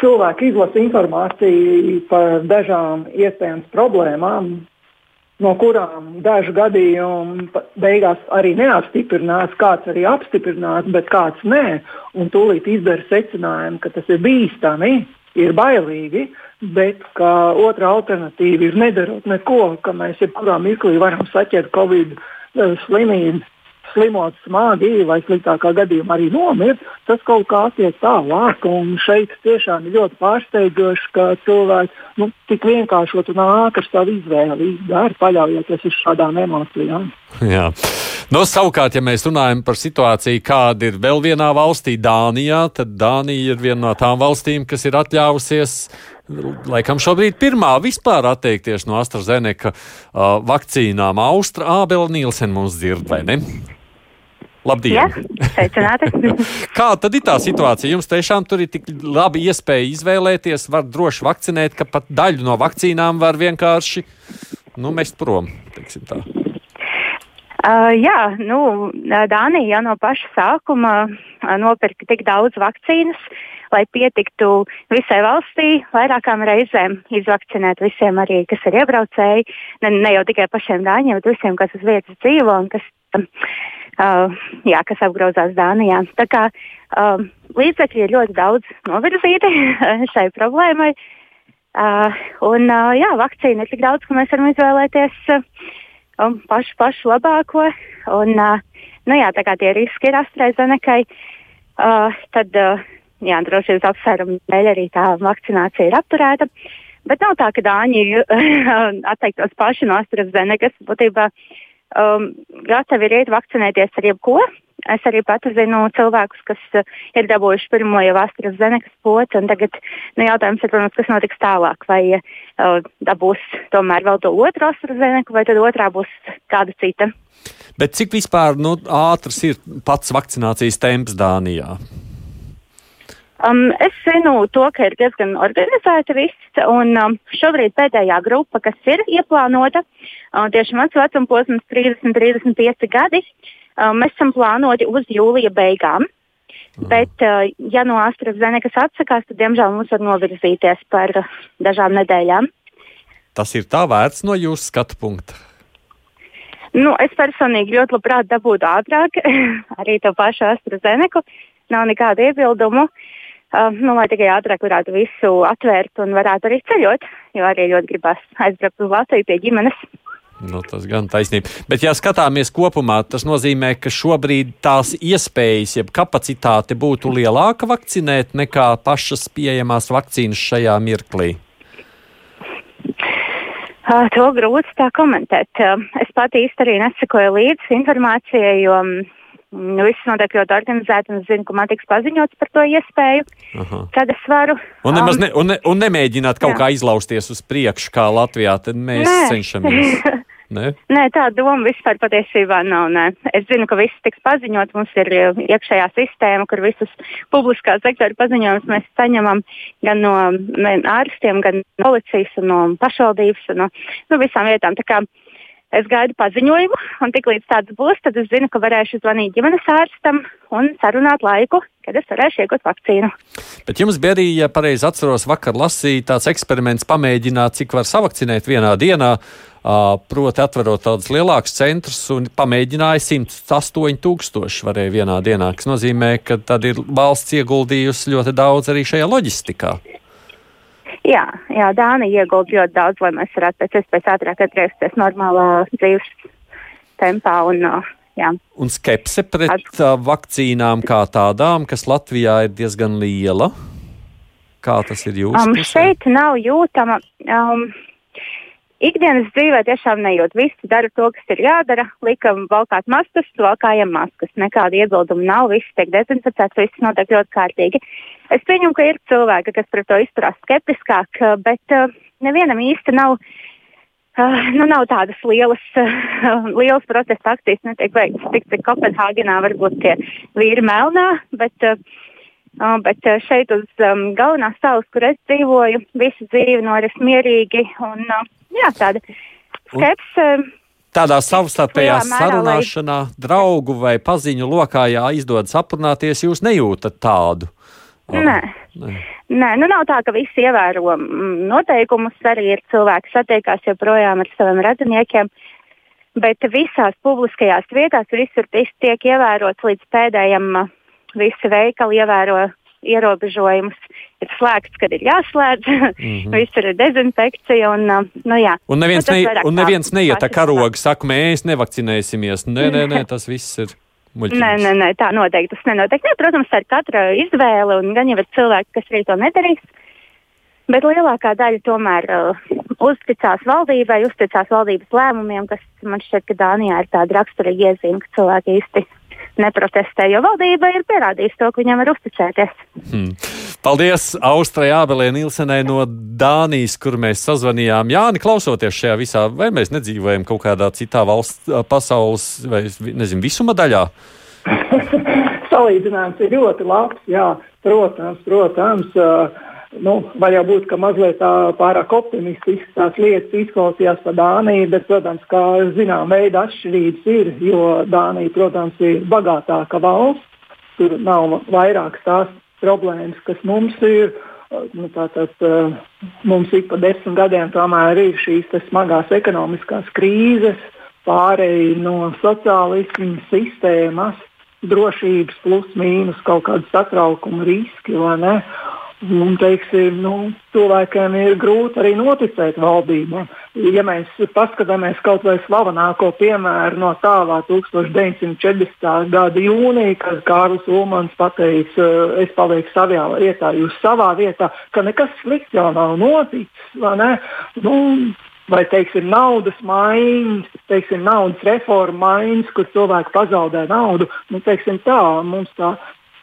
E: cilvēki izlasa informāciju par dažām iespējamām problēmām, no kurām dažu gadījumu beigās arī neapstiprinās, kāds arī apstiprinās, bet kāds nē. Un tūlīt izdara secinājumu, ka tas ir bīstami, ir bailīgi, bet ka otra alternatīva ir nedarot neko, ka mēs jebkurā mirklī varam saķert Covid slimību slimot smagi vai sliktākā gadījumā arī nomirt, tas kaut kā attiek tālāk. Un šeit tiešām ir ļoti pārsteidzoši, ka cilvēki nu, tik vienkāršot un ātri savu izvēli izdara, paļaujoties uz šādām emocijām.
C: Jā. No, nu, savukārt, ja mēs runājam par situāciju, kāda ir vēl vienā valstī, Dānijā, tad Dānija ir viena no tām valstīm, kas ir atļāvusies laikam šobrīd pirmā vispār atteikties no AstraZeneca uh, vakcīnām. Austra Ābela Nīlsen mums dzird, vai ne? Labdien!
H: Sveicināti!
C: Kā tad ir tā situācija? Jums tiešām tur ir tik labi iespēja izvēlēties, var droši vakcinēt, ka pat daļu no vakcīnām var vienkārši nu, mest prom.
H: Uh, jā, nu, Dānija jau no paša sākuma uh, nopirka tik daudz vakcīnas, lai pietiktu visai valstī vairākām reizēm izvakcinēt visiem arī, kas ir iebraucēji, ne, ne jau tikai pašiem dāņiem, bet visiem, kas uz vietas dzīvo un kas, uh, jā, kas apgrozās Dānijā. Tā kā uh, līdzekļi ir ļoti daudz novirzīti šai problēmai. Uh, un uh, jā, vakcīna ir tik daudz, ka mēs varam izvēlēties uh, um, pašu, pašu labāko. Un, uh, nu jā, tā kā tie riski ir AstraZenekai, uh, tad uh, jā, drošības apsvērumu dēļ arī tā vakcinācija ir apturēta. Bet nav tā, ka Dāņi atteiktos paši no AstraZenekas. Būtībā um, gatavi ir iet vakcinēties ar jebko. Es arī pati zinu cilvēkus, kas uh, ir dabūjuši pirmo jau AstraZenekas potu, un tagad nu, jautājums ir, protams, kas notiks tālāk. Vai uh, dabūs tomēr vēl to otru AstraZeneku, vai tad otrā būs kāda cita.
C: Bet cik vispār nu, ātrs ir pats vakcinācijas temps Dānijā?
H: Um, es zinu to, ka ir diezgan organizēta viss, un um, šobrīd pēdējā grupa, kas ir ieplānota, uh, tieši mans vecuma posms 30, 35 gadi, um, mēs esam plānoti uz jūlija beigām. Mm. Bet, uh, ja no AstraZenekas atsakās, tad, diemžēl, mums var novirzīties par uh, dažām nedēļām.
C: Tas ir tā vērts no jūsu skatu punkta.
H: Nu, es personīgi ļoti labprāt dabūtu ātrāk arī to pašu AstraZeneku. Nav nekādu iebildumu. Uh, uh, nu, lai tikai ātrāk varētu visu atvērt un varētu arī ceļot, jo arī ļoti gribas aizbraukt uz Latviju pie ģimenes.
C: Nu, tas gan taisnība. Bet, ja skatāmies kopumā, tas nozīmē, ka šobrīd tās iespējas, jeb kapacitāte būtu lielāka vakcinēt nekā pašas pieejamās vakcīnas šajā mirklī.
H: Uh, to grūti tā komentēt. Uh, es pati īsti arī nesakoju līdzi informācijai, jo um, viss notiek ļoti organizēti, un es zinu, ka man tiks paziņots par to iespēju, Aha. kad es varu.
C: Un, um, ne, un, ne, un nemēģināt kaut jā. kā izlausties uz priekšu, kā Latvijā, tad mēs Nē. cenšamies.
H: Ne? Nē, tā doma vispār patiesībā nav. Nē. Es zinu, ka viss tiks paziņots. Mums ir iekšējā sistēma, kur visus publiskā sektora paziņojumus mēs saņemam gan no ārstiem, gan no policijas, un no pašvaldības un no nu, visām vietām. Tā kā Es gaidu paziņojumu, un tiklīdz tāds būs, tad es zinu, ka varēšu zvanīt ģimenes ārstam un sarunāt laiku, kad es varēšu iegūt vakcīnu.
C: Bet jums bija arī, ja pareizi atceros, vakar lasīja tāds eksperiments, pamēģināt, cik var savakcinēt vienā dienā. Proti, atverot tādus lielākus centrus un pamēģināja 108 tūkstoši varēja vienā dienā, kas nozīmē, ka tad ir valsts ieguldījusi ļoti daudz arī šajā loģistikā.
H: Jā, jā Dānija iegulda ļoti daudz, lai mēs varētu pēc iespējas ātrāk atgriezties normālā dzīves tempā. Un, jā.
C: un skepse pret At... vakcīnām kā tādām, kas Latvijā ir diezgan liela. Kā tas ir jūsu?
H: Um, šeit nav jūtama. Um, ikdienas dzīvē tiešām nejūt. Visi dara to, kas ir jādara. Likam valkāt maskas, valkājam maskas. Nekāda iebilduma nav. Viss tiek dezinficēts, viss notiek ļoti kārtīgi. Es pieņemu, ka ir cilvēki, kas pret to izturās skeptiskāk, bet uh, nevienam īsti nav. Uh, nu, nav tādas lielas, uh, lielas protesta akcijas, netiek veikts tik, cik Kopenhāgenā varbūt tie vīri melnā, bet, uh, uh, bet uh, šeit uz um, galvenās salas, kur es dzīvoju, visa dzīve noris mierīgi un uh, jā, tāda skepse.
C: Tādā savstarpējā sarunāšanā, lai... draugu vai paziņu lokā, ja izdodas aprunāties, jūs nejūtat tādu.
H: Oh, nē. Nē. nē, nu nav tā, ka visi ievēro mm, noteikumus. Arī ir cilvēki, kas attiekās joprojām ar saviem radiniekiem. Bet visās publiskajās vietās visur tiek ievērots līdz pēdējiem. Visi veikali ievēro ierobežojumus. Ir slēgts, kad ir jāslēdz, mm -hmm. visur ir dezinfekcija. Un, uh, nu, jā.
C: un neviens,
H: nu,
C: ne, un neviens neiet ar karogu, saka, mēs nevakcinēsimies. Nē, nē, nē, tas viss ir. Muļķības.
H: Nē, nē, nē, tā noteikti tas nenotiek. Nē, protams, tā ir katra izvēle, un gan jau ir cilvēki, kas arī to nedarīs. Bet lielākā daļa tomēr uh, uzticās valdībai, uzticās valdības lēmumiem, kas man šķiet, ka Dānijā ir tāda raksturīga iezīme, ka cilvēki īsti neprotestē, jo valdība ir pierādījusi to, ka viņam var uzticēties.
C: Hmm. Paldies Austrai Ābelē Nilsenai no Dānijas, kur mēs sazvanījām. Jāni, klausoties šajā visā, vai mēs nedzīvojam kaut kādā citā valsts, pasaules vai nezinu, visuma daļā?
E: Salīdzinājums ir ļoti labs, jā, protams, protams. Uh, nu, var jau būt, ka mazliet pārāk optimistiski tās lietas izklausījās par Dāniju, bet, protams, kā zinām, veida atšķirības ir, jo Dānija, protams, ir bagātāka valsts. Tur nav vairāk tās problēmas, kas mums ir. Nu, tātad, mums ik pa desmit gadiem tomēr ir šīs smagās ekonomiskās krīzes, pārēj no sociālismu sistēmas, drošības plus mīnus kaut kādu satraukumu riski. Un, teiksim, nu, cilvēkiem ir grūti arī noticēt valdībām. Ja mēs paskatāmies kaut vai slavenāko piemēru no tālā 1940. gada jūnija, kad Kārlis Ulmans pateica, es palieku savā vietā, jūs savā vietā, ka nekas slikts jau nav noticis. Vai, nu, vai teiksim, naudas maiņas, teiksim, naudas reforma maiņas, kur cilvēki pazaudē naudu. Nu, teiksim, tā, mums tā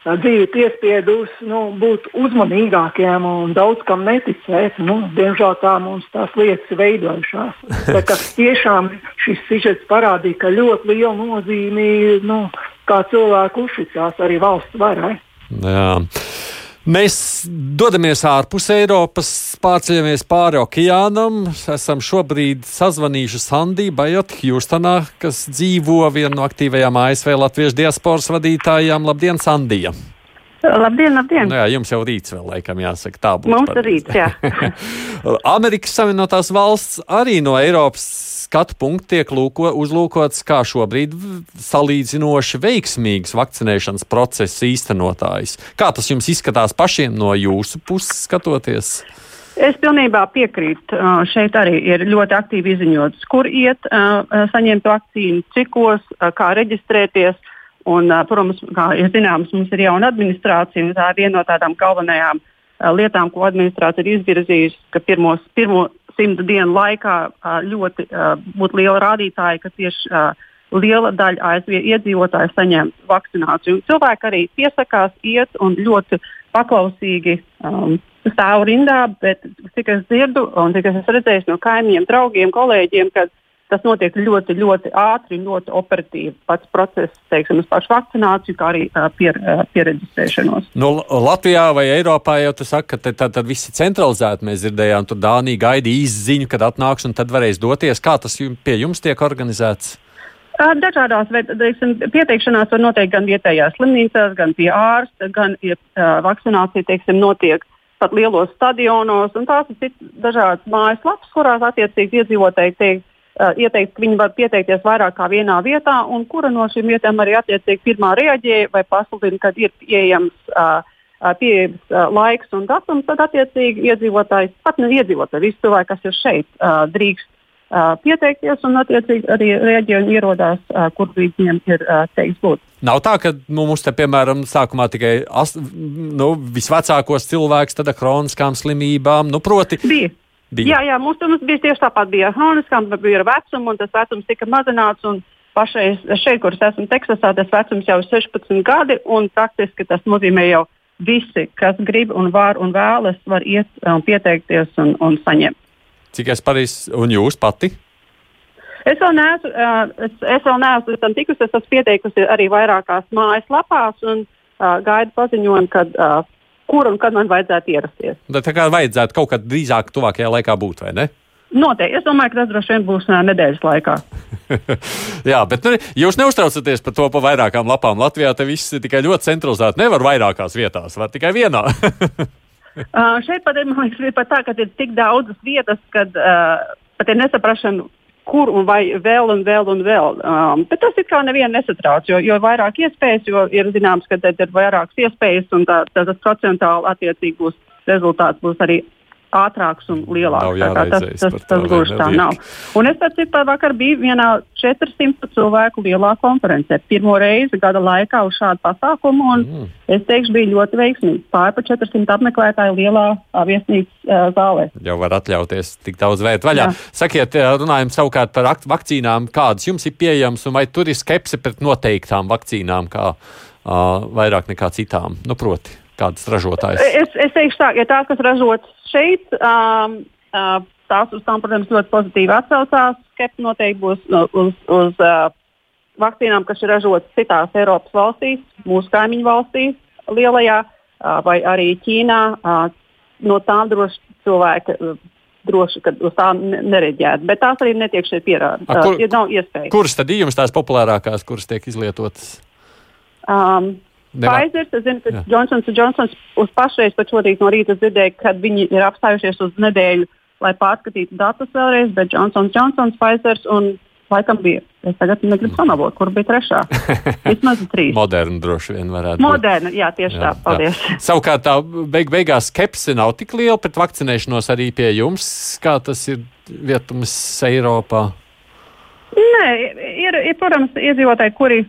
E: dzīve piespiedusi nu, būt uzmanīgākiem un daudz kam neticēt. Nu, diemžēl tā mums tās lietas ir veidojušās. Tiešām šis sižets parādīja, ka ļoti liela nozīme ir, nu, kā cilvēku uzticās arī valsts varai.
C: Jā. Mēs dodamies ārpus Eiropas, pārceļamies pāri okeānam. Esam šobrīd sazvanījuši Sandiju Bajotu Hjūstonā, kas dzīvo viena no aktīvajām ASV Latviešu diasporas vadītājām. Labdien, Sandija!
I: Labdien, labdien!
C: Nu jā, jums jau rīts vēl, laikam, jāsaka, tā būs.
I: Mums ir rīts, jā.
C: Amerikas Savienotās valsts arī no Eiropas skatu punkts tiek lūko, uzlūkots kā šobrīd salīdzinoši veiksmīgs vakcinēšanas procesa īstenotājs. Kā tas jums izskatās pašiem no jūsu puses skatoties?
I: Es pilnībā piekrītu. Šeit arī ir ļoti aktīvi izziņots, kur iet, saņemt vakcīnu, cikos, kā reģistrēties. Un, protams, kā ir zināms, mums ir jauna administrācija, un tā ir viena no tādām galvenajām lietām, ko administrācija ir izvirzījusi, ka pirmos, pirmo simtu dienu laikā ļoti būtu liela rādītāja, ka tieši liela daļa ASV iedzīvotāju saņem vakcināciju. Cilvēki arī piesakās, iet un ļoti paklausīgi um, stāv rindā, bet cik es dzirdu un cik es esmu redzējis no kaimiņiem, draugiem, kolēģiem, kad tas notiek ļoti, ļoti ātri un ļoti operatīvi. Pats process, teiksim, uz pašu vakcināciju, kā arī uh, pier, uh, pieregistrēšanos.
C: Nu, Latvijā vai Eiropā jau tas saka, ka tad, tad viss ir centralizēti. Mēs dzirdējām, tur Dānija gaida īsziņu, kad atnāks un tad varēs doties. Kā tas jums, pie jums tiek organizēts?
I: Dažādās teiksim, pieteikšanās var noteikt gan vietējās slimnīcās, gan pie ārsta, gan ja, uh, vakcinācija teiksim, notiek pat lielos stadionos. Tās ir dažādas mājaslapas, kurās attiecīgi iedzīvotāji tiek ieteikt, ka viņi var pieteikties vairāk kā vienā vietā, un kura no šīm vietām arī attiecīgi pirmā reaģē vai pasludina, kad ir pieejams. Uh, pieejams uh, laiks un datums, tad attiecīgi iedzīvotājs, pat ne iedzīvotāji, visi cilvēki, kas ir šeit, uh, drīkst uh, pieteikties un attiecīgi arī reaģē un ierodās, kur viņiem ir teikts būt.
C: Nav tā, ka nu, mums te, piemēram, sākumā tikai ast, nu, visvecākos cilvēkus ar kroniskām slimībām, nu, proti.
I: Bija. Bija. Jā, jā mums, mums bija tieši tāpat. Bija hroniskām, bija ar vecumu, un tas vecums tika mazināts. Pašais šeit, kur es esmu Teksasā, tas vecums jau ir 16 gadi, un praktiski tas nozīmē jau visi, kas grib un var un vēlas, var iet un pieteikties un, un saņemt.
C: Cik es pareizi, un jūs pati?
I: Es vēl neesmu, es, es vēl neesmu tam tikusi. Es esmu pieteikusi arī vairākās mājaslapās un uh, gaidu paziņojumu, kad uh, kur un kad man vajadzētu ierasties.
C: Tā, tā kā vajadzētu kaut kad drīzāk, tuvākajā laikā būt, vai ne?
I: Noteikti. Es domāju, ka tas droši vien būs nedēļas laikā.
C: Jā, bet nu, jūs neuztraucaties par to pa vairākām lapām. Latvijā tas viss ir tikai ļoti centralizēti. Nevar vairākās vietās, var tikai vienā.
I: uh, šeit pat ir, liekas, ir pat tā, ka ir tik daudzas vietas, kad uh, pat ir nesaprašana, kur un vai vēl un vēl un vēl. Um, bet tas it kā nevienu nesatrauc, jo, jo vairāk iespējas, jo ir zināms, ka tad ir vairākas iespējas un tā, tā, tas procentuāli attiecīgi būs rezultāts būs arī ātrāks un lielāks.
C: Tā
I: tas tas, tas gluži tā nav. Un es pēc tam vakar biju vienā 400 cilvēku lielā konferencē. Pirmo reizi gada laikā uz šādu pasākumu, un mm. es teikšu, bija ļoti veiksmīgi. Pār pa 400 apmeklētāju lielā viesnīcas uh, zālē.
C: Jau var atļauties tik daudz vērt vaļā. Jā. Sakiet, runājam savukārt par vakcīnām, kādas jums ir pieejamas, un vai tur ir skepse pret noteiktām vakcīnām, kā uh, vairāk nekā citām? Nu, proti kādas ražotājas?
I: Es, es teikšu tā, ja tās, kas ražotas šeit, um, uh, tās uz tām, protams, ļoti pozitīvi atsaucās. Skepti noteikti būs uz, uz, uz uh, vakcīnām, kas ir ražotas citās Eiropas valstīs, mūsu kaimiņu valstīs, lielajā uh, vai arī Ķīnā. Uh, no tām droši cilvēki. Uh, droši, ka uz tām nereģētu. Bet tās arī netiek šeit pierādītas. Kur, nav iespējas.
C: Kuras tad ir jums tās populārākās, kuras tiek izlietotas?
I: Um, Pfizer, es zinu, ka Johnsons Johnsons uz pašreiz pat šorīt no rīta dzirdēju, ka viņi ir apstājušies uz nedēļu, lai pārskatītu datus vēlreiz, bet Johnsons Johnsons, Pfizer un laikam bija. Es tagad negribu samalot, kur bija trešā. Vismaz trīs.
C: Moderna droši vien varētu
I: būt. Moderna, jā, tieši jā, tā. Paldies.
C: Jā. Savukārt tā beig beigās skepse nav tik liela pret vakcinēšanos arī pie jums, kā tas ir vietums Eiropā.
I: Nē, ir, ir protams, iedzīvotāji, kuri,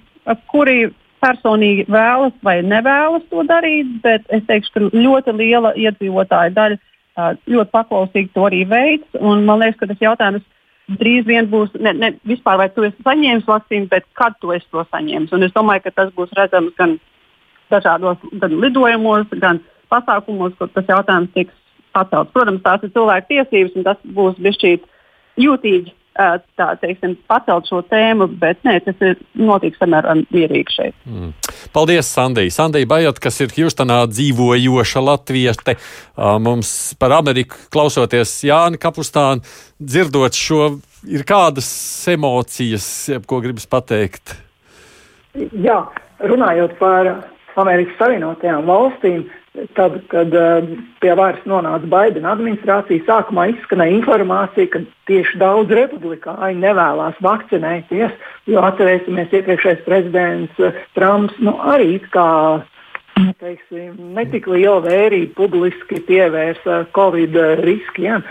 I: kuri personīgi vēlas vai nevēlas to darīt, bet es teikšu, ka ļoti liela iedzīvotāja daļa ļoti paklausīgi to arī veids. Man liekas, ka tas jautājums drīz vien būs ne, ne vispār, vai tu esi saņēmis vakcīnu, bet kad tu esi to saņēmis. Un es domāju, ka tas būs redzams gan dažādos gan lidojumos, gan pasākumos, kur tas jautājums tiks atcelts. Protams, tās ir cilvēku tiesības, un tas būs bijis jūtīgi tā teiksim, pacelt šo tēmu, bet nē, tas ir notiks samērā mierīgi šeit. Mm.
C: Paldies, Sandija. Sandija Bajot, kas ir Hjūstonā dzīvojoša latviete, mums par Ameriku klausoties Jāni Kapustānu, dzirdot šo, ir kādas emocijas, ko gribas pateikt?
E: Jā, runājot par Amerikas Savienotajām valstīm, Tad, kad uh, pie varas nonāca Baidena administrācija, sākumā izskanēja informācija, ka tieši daudz republikāņu nevēlas vakcinēties, jo atcerēsimies, iepriekšējais prezidents uh, Trumps nu, arī kā teiksim, netik liela vērība publiski pievērsa Covid riskiem,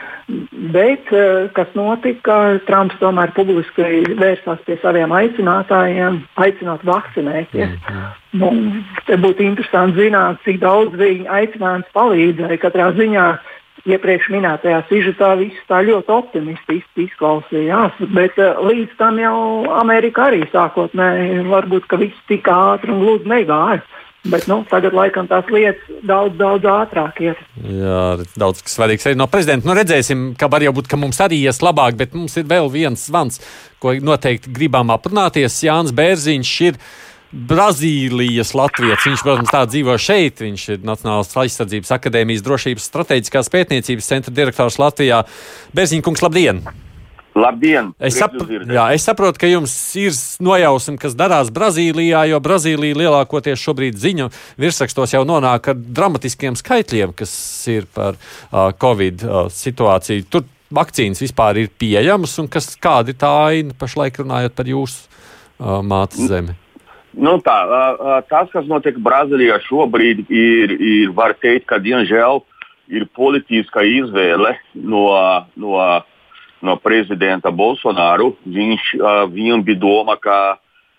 E: bet eh, kas notika, Trumps tomēr publiski vērsās pie saviem aicinātājiem, aicinot vakcinēties. -hmm. nu, te būtu interesanti zināt, cik daudz viņa aicinājums palīdzēja. Katrā ziņā iepriekš minētajā sižetā viss tā ļoti optimistiski izklausījās, bet uh, līdz tam jau Amerika arī sākotnēji varbūt viss tik ātri un gludi negāja. Bet nu, tagad, laikam, tās lietas daudz, daudz ātrāk iet.
C: Jā, daudz kas svarīgs arī no prezidenta. Nu, redzēsim, ka var jau būt, ka mums arī ies labāk, bet mums ir vēl viens zvans, ko noteikti gribam aprunāties. Jānis Bērziņš ir Brazīlijas Latvijas. Viņš, protams, tā dzīvo šeit. Viņš ir Nacionālās aizsardzības akadēmijas drošības strateģiskās pētniecības centra direktors Latvijā. Bērziņš kungs, labdien!
J: Labdien!
C: Es, sap jā, es saprotu, ka jums ir nojausma, kas darās Brazīlijā, jo Brazīlija lielākoties šobrīd ziņu virsrakstos jau nonāk ar dramatiskiem skaitļiem, kas ir par uh, Covid uh, situāciju. Tur vakcīnas vispār ir pieejamas, un kas, kāda ir tā aina pašlaik runājot par jūsu uh, mātes zemi?
J: Nu tā, tas, kas notiek Brazīlijā šobrīd, ir, ir var teikt, ka diemžēl ir politiska izvēle no, no no prezidenta Bolsonaru. Viņš, uh, viņam bija doma, ka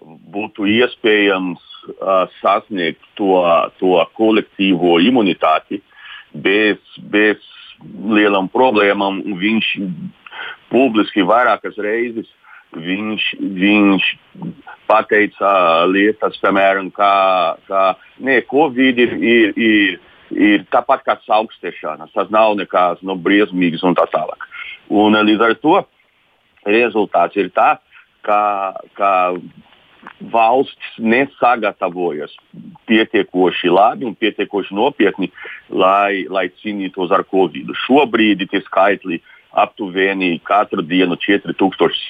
J: būtu iespējams uh, sasniegt to, to kolektīvo imunitāti bez, bez lielām problēmām. Viņš publiski vairākas reizes viņš, viņš pateica lietas, piemēram, kā, kā ne, Covid ir, ir, ir, ir tāpat kā augstēšanās. Tas nav nekas no nu, briesmīgs un tā tālāk. Un, eh, līdz ar to rezultāts ir tā, ka, ka valsts nesagatavojas pietiekoši labi un pietiekoši nopietni, lai, lai cīnītos ar covid. Šobrīd tie skaitļi aptuveni katru dienu 4000,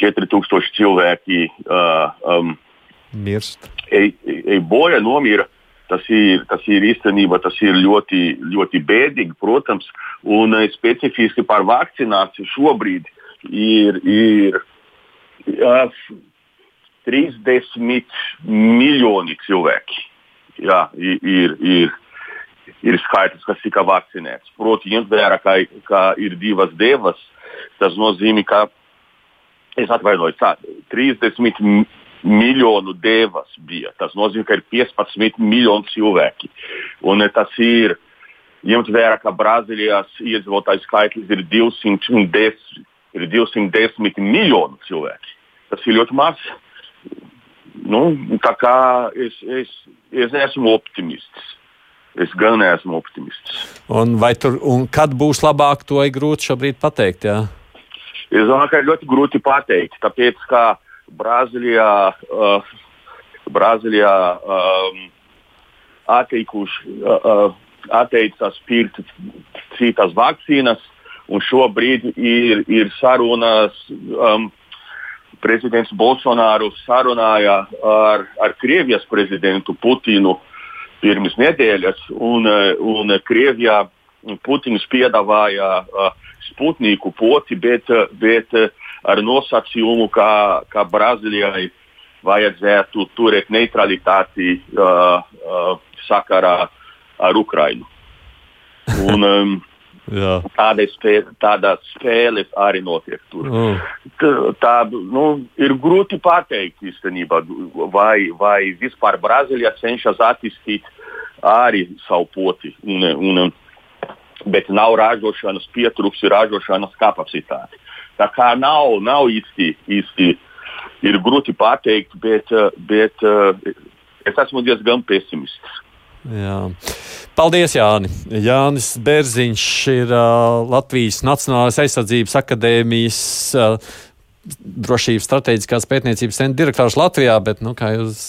J: 4000 cilvēki uh, um,
C: mirst.
J: Ej, ej bojā, nomira. Tas ir, tas ir īstenībā tas ir ļoti, ļoti bēdīgi, protams, un eh, specifiski par vakcināciju šobrīd ir, ir uh, 30 miljoni cilvēki. Jā, ir, ir, ir skaitlis, kas tika vakcinēts. Proti, ņemt vērā, ka, ka ir divas devas, tas nozīmē, ka es atvainojos, tā 30 miljonu devas bija. Tas nozīmē, ka ir 15 miljoni cilvēki. Un tas ir ņemt vērā, ka Brazīlijas iedzīvotāju skaitlis ir 210, ir 210 miljonu cilvēki. Tas ir ļoti maz. Nu, tā kā es, es, es neesmu optimists. Es gan neesmu optimists.
C: Un, tur, un kad būs labāk, to ir grūti šobrīd pateikt. Jā?
J: Es domāju, ka ir ļoti grūti pateikt. Tāpēc, ka Brazīlijā, uh, Brazīlijā um, atteikuši, uh, uh, atteicās pirkt citas vakcīnas, un šobrīd ir, ir sarunas. Um, prezidents Bolsonaro sarunāja ar, ar Krievijas prezidentu Putinu pirms nedēļas, un, un Krievijā Putins piedāvāja uh, Sputniku poti, bet, bet ar nosacījumu, ka, ka Brazīlijai vajadzētu turēt neutralitāti uh, uh, sakarā ar Ukrainu. Un, um, Tāda spēle, tāda spēle arī notiek tur. Mm. Tā, tā nu, ir grūti pateikt īstenībā, vai, vai vispār Brazīlija cenšas attīstīt arī savu poti. Un, un, bet nav ražošanas, pietrūks ražošanas kapacitāte. Tā kā nav, nav īsti, īsti ir grūti pateikt, bet, bet es esmu diezgan pesimists.
C: Jā. Paldies, Jāni. Jānis Bērziņš ir uh, Latvijas Nacionālās aizsardzības akadēmijas uh, drošības strateģiskās pētniecības centra direktors Latvijā, bet, nu, kā jūs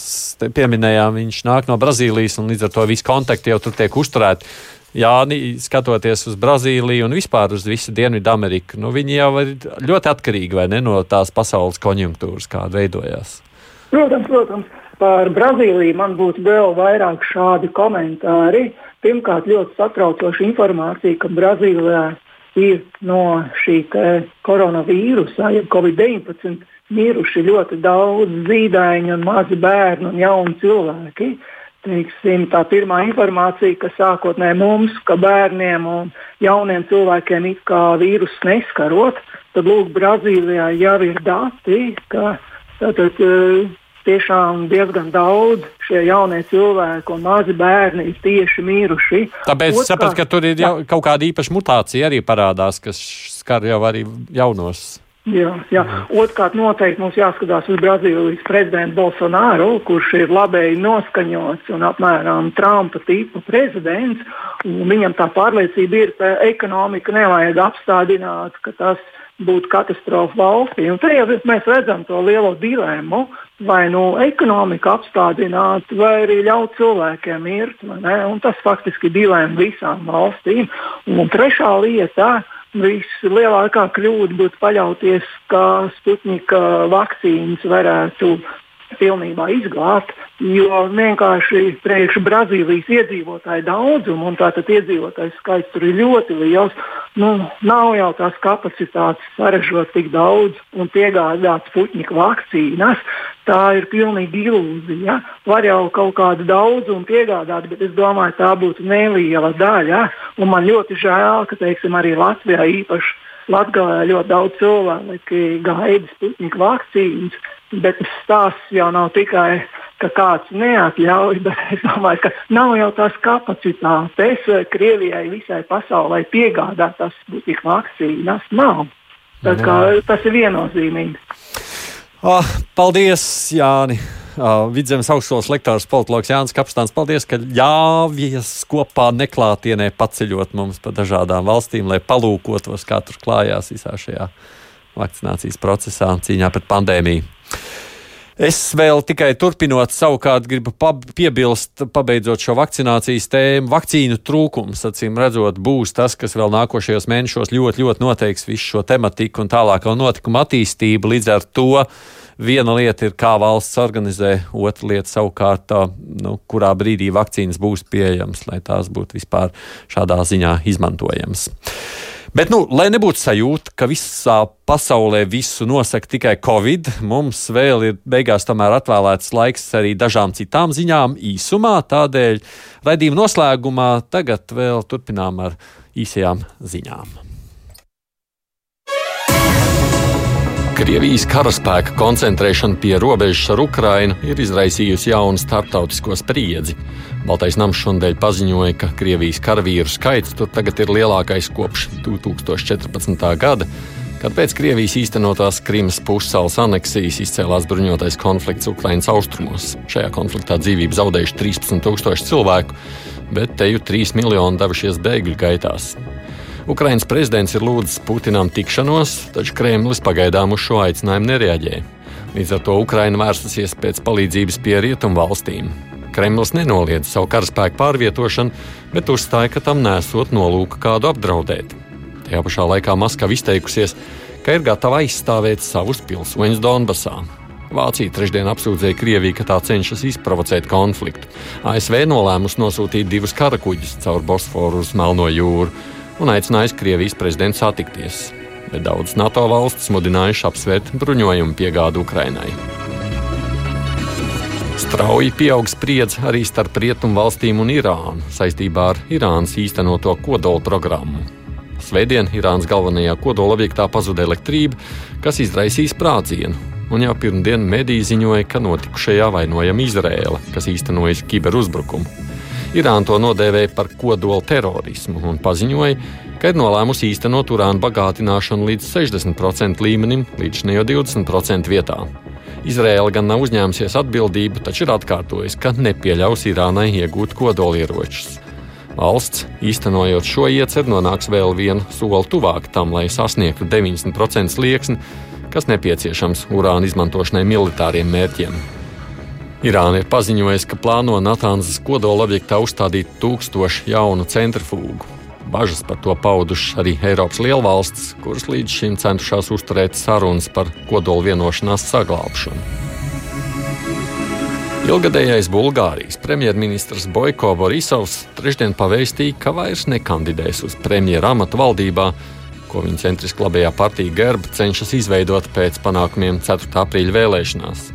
C: pieminējāt, viņš nāk no Brazīlijas un līdz ar to visi kontakti jau tur tiek uzturēti. Jāni, skatoties uz Brazīliju un vispār uz visu Dienvidu Ameriku, nu, viņi jau ir ļoti atkarīgi ne, no tās pasaules konjunktūras, kāda veidojās.
E: Protams, protams. Par Brazīliju man būtu vēl vairāk šādi komentāri. Pirmkārt, ļoti satraucoša informācija, ka Brazīlijā ir no šī koronavīrusa, jeb Covid-19, miruši ļoti daudz zīdaiņu, mazi bērni un jauni cilvēki. Teiksim, tā pirmā informācija, kas sākotnēji mums, ka bērniem un jauniem cilvēkiem it kā vīrusu neskarot, tad lūk, Brazīlijā jau ir dati, ka tātad, tiešām diezgan daudz šie jaunie cilvēki un mazi bērni ir tieši miruši.
C: Tāpēc es sapratu, ka tur ir jau, kaut kāda īpaša mutācija arī parādās, kas skar jau arī jaunos.
E: Jā, jā. Otrkārt, noteikti mums jāskatās uz Brazīlijas prezidentu Bolsonaro, kurš ir labēji noskaņots un apmēram Trumpa tipa prezidents. Viņam tā pārliecība ir, ka ekonomiku nevajag apstādināt, ka tas būtu katastrofa valstī. Un te jau mēs redzam to lielo dilemmu, vai nu ekonomiku apstādināt, vai arī ļaut cilvēkiem mirt. Tas faktiski ir dilemma visām valstīm. Un trešā lieta. Vislielākā kļūda būtu paļauties, ka Sputnika vakcīnas varētu pilnībā izglābt, jo vienkārši priekš Brazīlijas iedzīvotāju daudzumu, un tātad iedzīvotāju skaits tur ir ļoti liels, nu, nav jau tās kapacitātes saražot tik daudz un piegādāt Sputņika vakcīnas. Tā ir pilnīgi ilūzija. Var jau kaut kādu daudzumu piegādāt, bet es domāju, tā būtu neliela daļa. Un man ļoti žēl, ka teiksim, arī Latvijā īpaši Latvijā ļoti daudz cilvēku gaida Sputņika vakcīnas. Bet stāsts jau nav tikai, ka kāds neatļauj, bet es domāju, ka nav jau tās kapacitātes Krievijai visai pasaulē piegādāt tās būtībā vakcīnas. Nav. Tā kā, tas ir viennozīmīgi.
C: Oh, paldies, Jāni! Uh, Vidzemes augstskolas lektors politologs Jānis Kapstāns. Paldies, ka ļāvies kopā neklātienē paceļot mums pa dažādām valstīm, lai palūkotos, kā tur klājās visā šajā vakcinācijas procesā cīņā pret pandēmiju. Es vēl tikai turpinot, savukārt gribu piebilst, pabeidzot šo vakcinācijas tēmu. Vakcīnu trūkums, acīm redzot, būs tas, kas vēl nākošajos mēnešos ļoti, ļoti noteiks visu šo tematiku un tālāko notikumu attīstību. Līdz ar to viena lieta ir, kā valsts organizē, otra lieta savukārt, nu, kurā brīdī vakcīnas būs pieejamas, lai tās būtu vispār šādā ziņā izmantojamas. Bet, nu, lai nebūtu sajūta, ka visā pasaulē visu nosaka tikai Covid, mums vēl ir beigās tomēr atvēlēts laiks arī dažām citām ziņām īsumā. Tādēļ raidījuma noslēgumā tagad vēl turpinām ar īsajām ziņām. Krievijas karaspēka koncentrēšana pie robežas ar Ukrainu ir izraisījusi jaunu starptautisko spriedzi. Baltais nams šodien paziņoja, ka Krievijas karavīru skaits tur tagad ir lielākais kopš 2014. gada, kad pēc Krievijas īstenotās Krimas pussalas aneksijas izcēlās bruņotais konflikts Ukraiņas austrumos. Šajā konfliktā dzīvību zaudējuši 13,000 cilvēku, bet te jau 3 miljoni devušies bēgļu gaitās. Ukraiņas prezidents ir lūdzis Putinam tikšanos, taču Kremlis pagaidām uz šo aicinājumu nereaģē. Līdz ar to Ukraina vērsusies pēc palīdzības pie rietumu valstīm. Kremlis nenoliedz savu karaspēku pārvietošanu, bet uzstāja, ka tam nesot nolūka kādu apdraudēt. Tajā pašā laikā Maskava izteikusies, ka ir gatava aizstāvēt savus pilsoņus Donbasā. Vācija trešdien apsūdzēja Krieviju, ka tā cenšas izprovocēt konfliktu. ASV nolēmusi nosūtīt divus karakuģus caur Bosforu uz Melno jūru un aicinājis Krievijas prezidentu satikties. Bet daudzas NATO valstis mudinājuši apsvērt bruņojumu piegādu Ukrainai. Strauji pieaug spriedze arī starp rietumu valstīm un Irānu saistībā ar Irānas īstenoto kodola programmu. Svētdien Irānas galvenajā kodola objektā pazuda elektrība, kas izraisīs sprādzienu, un jau pirmdien mediji ziņoja, ka notikušajā vainojama Izrēla, kas īstenojas kiberuzbrukumu. Irāna to nodēvēja par kodola terorismu un paziņoja, ka ir nolēmusi īstenot urāna bagātināšanu līdz 60% līmenim, līdz jau 20% vietā. Izraela gan nav uzņēmusies atbildību, taču ir atkārtojusi, ka nepieļaus Irānai iegūt kodolieročus. Valsts, īstenojot šo ieceru, nonāks vēl vienu soli tuvāk tam, lai sasniegtu 90% slieksni, kas nepieciešams urāna izmantošanai militāriem mērķiem. Irāna ir paziņojusi, ka plāno Natānzas kodola objektā uzstādīt tūkstošu jaunu centrifūgu. Bažas par to paudušas arī Eiropas lielvalstis, kuras līdz šim centušās uzturēt sarunas par kodola vienošanās saglabāšanu. Ilgadējais Bulgārijas premjerministrs Boiko Borisovs trešdien pavēstīja, ka vairs nekandidēs uz premjera amatu valdībā, ko viņa centriski labajā partija Gerba cenšas izveidot pēc panākumiem 4. aprīļa vēlēšanās.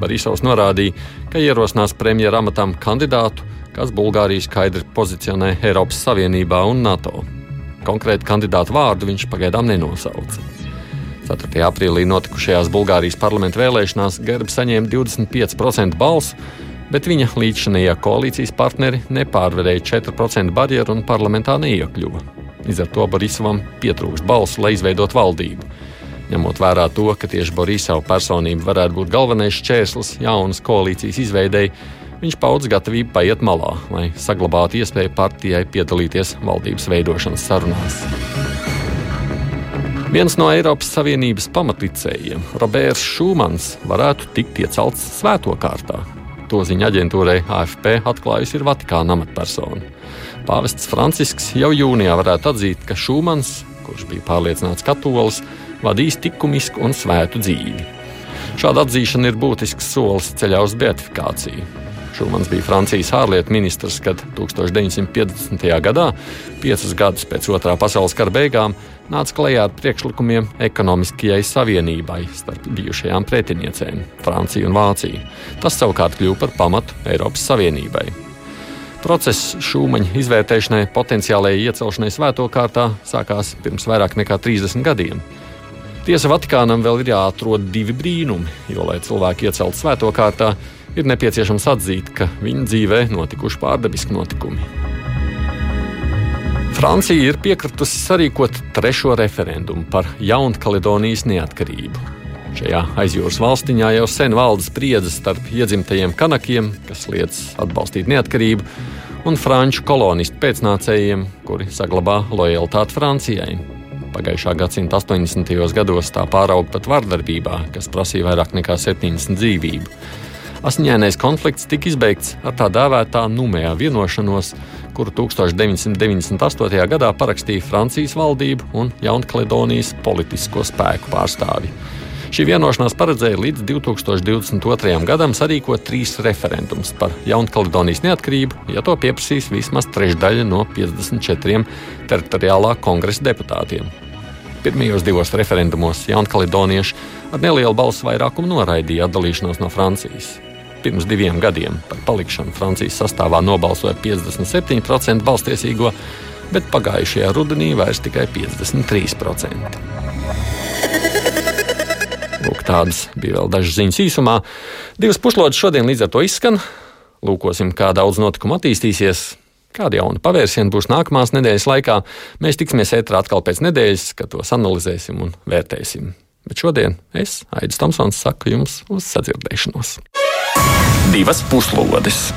C: Barisovs norādīja, ka ierosinās premjera amatam kandidātu, kas Bulgāriju skaidri pozicionē Eiropas Savienībā un NATO. Konkrēti kandidātu vārdu viņš pagaidām nenosauca. 4. aprīlī notikušajās Bulgārijas parlamenta vēlēšanās Gerba saņēma 25% balsu, bet viņa līdzšanējā koalīcijas partneri nepārvarēja 4% barjeru un parlamentā neiekļuva. Līdz ar to Borisovam pietrūkst balsu, lai izveidotu valdību. Ņemot vērā to, ka tieši Borisova personība varētu būt galvenais šķērslis jaunas koalīcijas izveidēji, viņš paudz gatavību paiet malā, lai saglabātu iespēju partijai piedalīties valdības veidošanas sarunās. Viens no Eiropas Savienības pamatlicējiem, Roberts Šumans, varētu tikt iecelts svēto kārtā. To ziņa aģentūrai AFP atklājusi ir Vatikāna amatpersona. Pāvests Francisks jau jūnijā varētu atzīt, ka Šumans, kurš bija pārliecināts katolis, vadīs likumisku un svētu dzīvi. Šāda atzīšana ir būtisks solis ceļā uz beatifikāciju. Šumans bija Francijas ārlietu ministrs, kad 1950. gadā, piecus gadus pēc otrā pasaules kara beigām, nāca klajā ar priekšlikumiem ekonomiskajai savienībai starp bijušajām pretiniecēm - Franciju un Vāciju. Tas savukārt kļuva par pamatu Eiropas Savienībai. Process šūmaņa izvērtēšanai, potenciālajai iecelšanai svēto kārtā sākās pirms vairāk nekā 30 gadiem. Tiesa Vatikānam vēl ir jāatrod divi brīnumi, jo, lai cilvēki ieceltu svēto kārtā, ir nepieciešams atzīt, ka viņa dzīvē notikuši pārdabiski notikumi. Francija ir piekritusi sarīkot trešo referendumu par Jaunkaledonijas neatkarību. Šajā aizjūras valstiņā jau sen valda spriedzes starp iedzimtajiem kanakiem, kas liedz atbalstīt neatkarību, un franču kolonistu pēcnācējiem, kuri saglabā lojalitāti Francijai. Pagājušā gadsimta 80. gados tā pārauga pat vardarbībā, kas prasīja vairāk nekā 70 dzīvību. Asiņainais konflikts tika izbeigts ar tā dēvētā numējā vienošanos, kuru 1998. gadā parakstīja Francijas valdība un Jaunkaledonijas politisko spēku pārstāvji. Šī vienošanās paredzēja līdz 2022. gadam sarīkot trīs referendumus par Jaunkaledonijas neatkarību, ja to pieprasīs vismaz trešdaļa no 54 teritoriālā kongresa deputātiem. Pirmajos divos referendumos Jaunkaledonieši ar nelielu balsu vairākumu noraidīja atdalīšanos no Francijas. Pirms diviem gadiem par palikšanu Francijas sastāvā nobalsoja 57% balstiesīgo, bet pagājušajā rudenī vairs tikai 53%. Tādas bija vēl dažas ziņas īsumā. Divas puslodes šodien līdz ar to izskan. Lūkosim, kā daudz notikumu attīstīsies. Kāda jauna pavērsiena būs nākamās nedēļas laikā? Mēs tiksimies ētrā atkal pēc nedēļas, kad tos analizēsim un vērtēsim. Bet šodien es, Aits Tomsons, saku jums uz sadzirdēšanos.
A: Divas puslodes!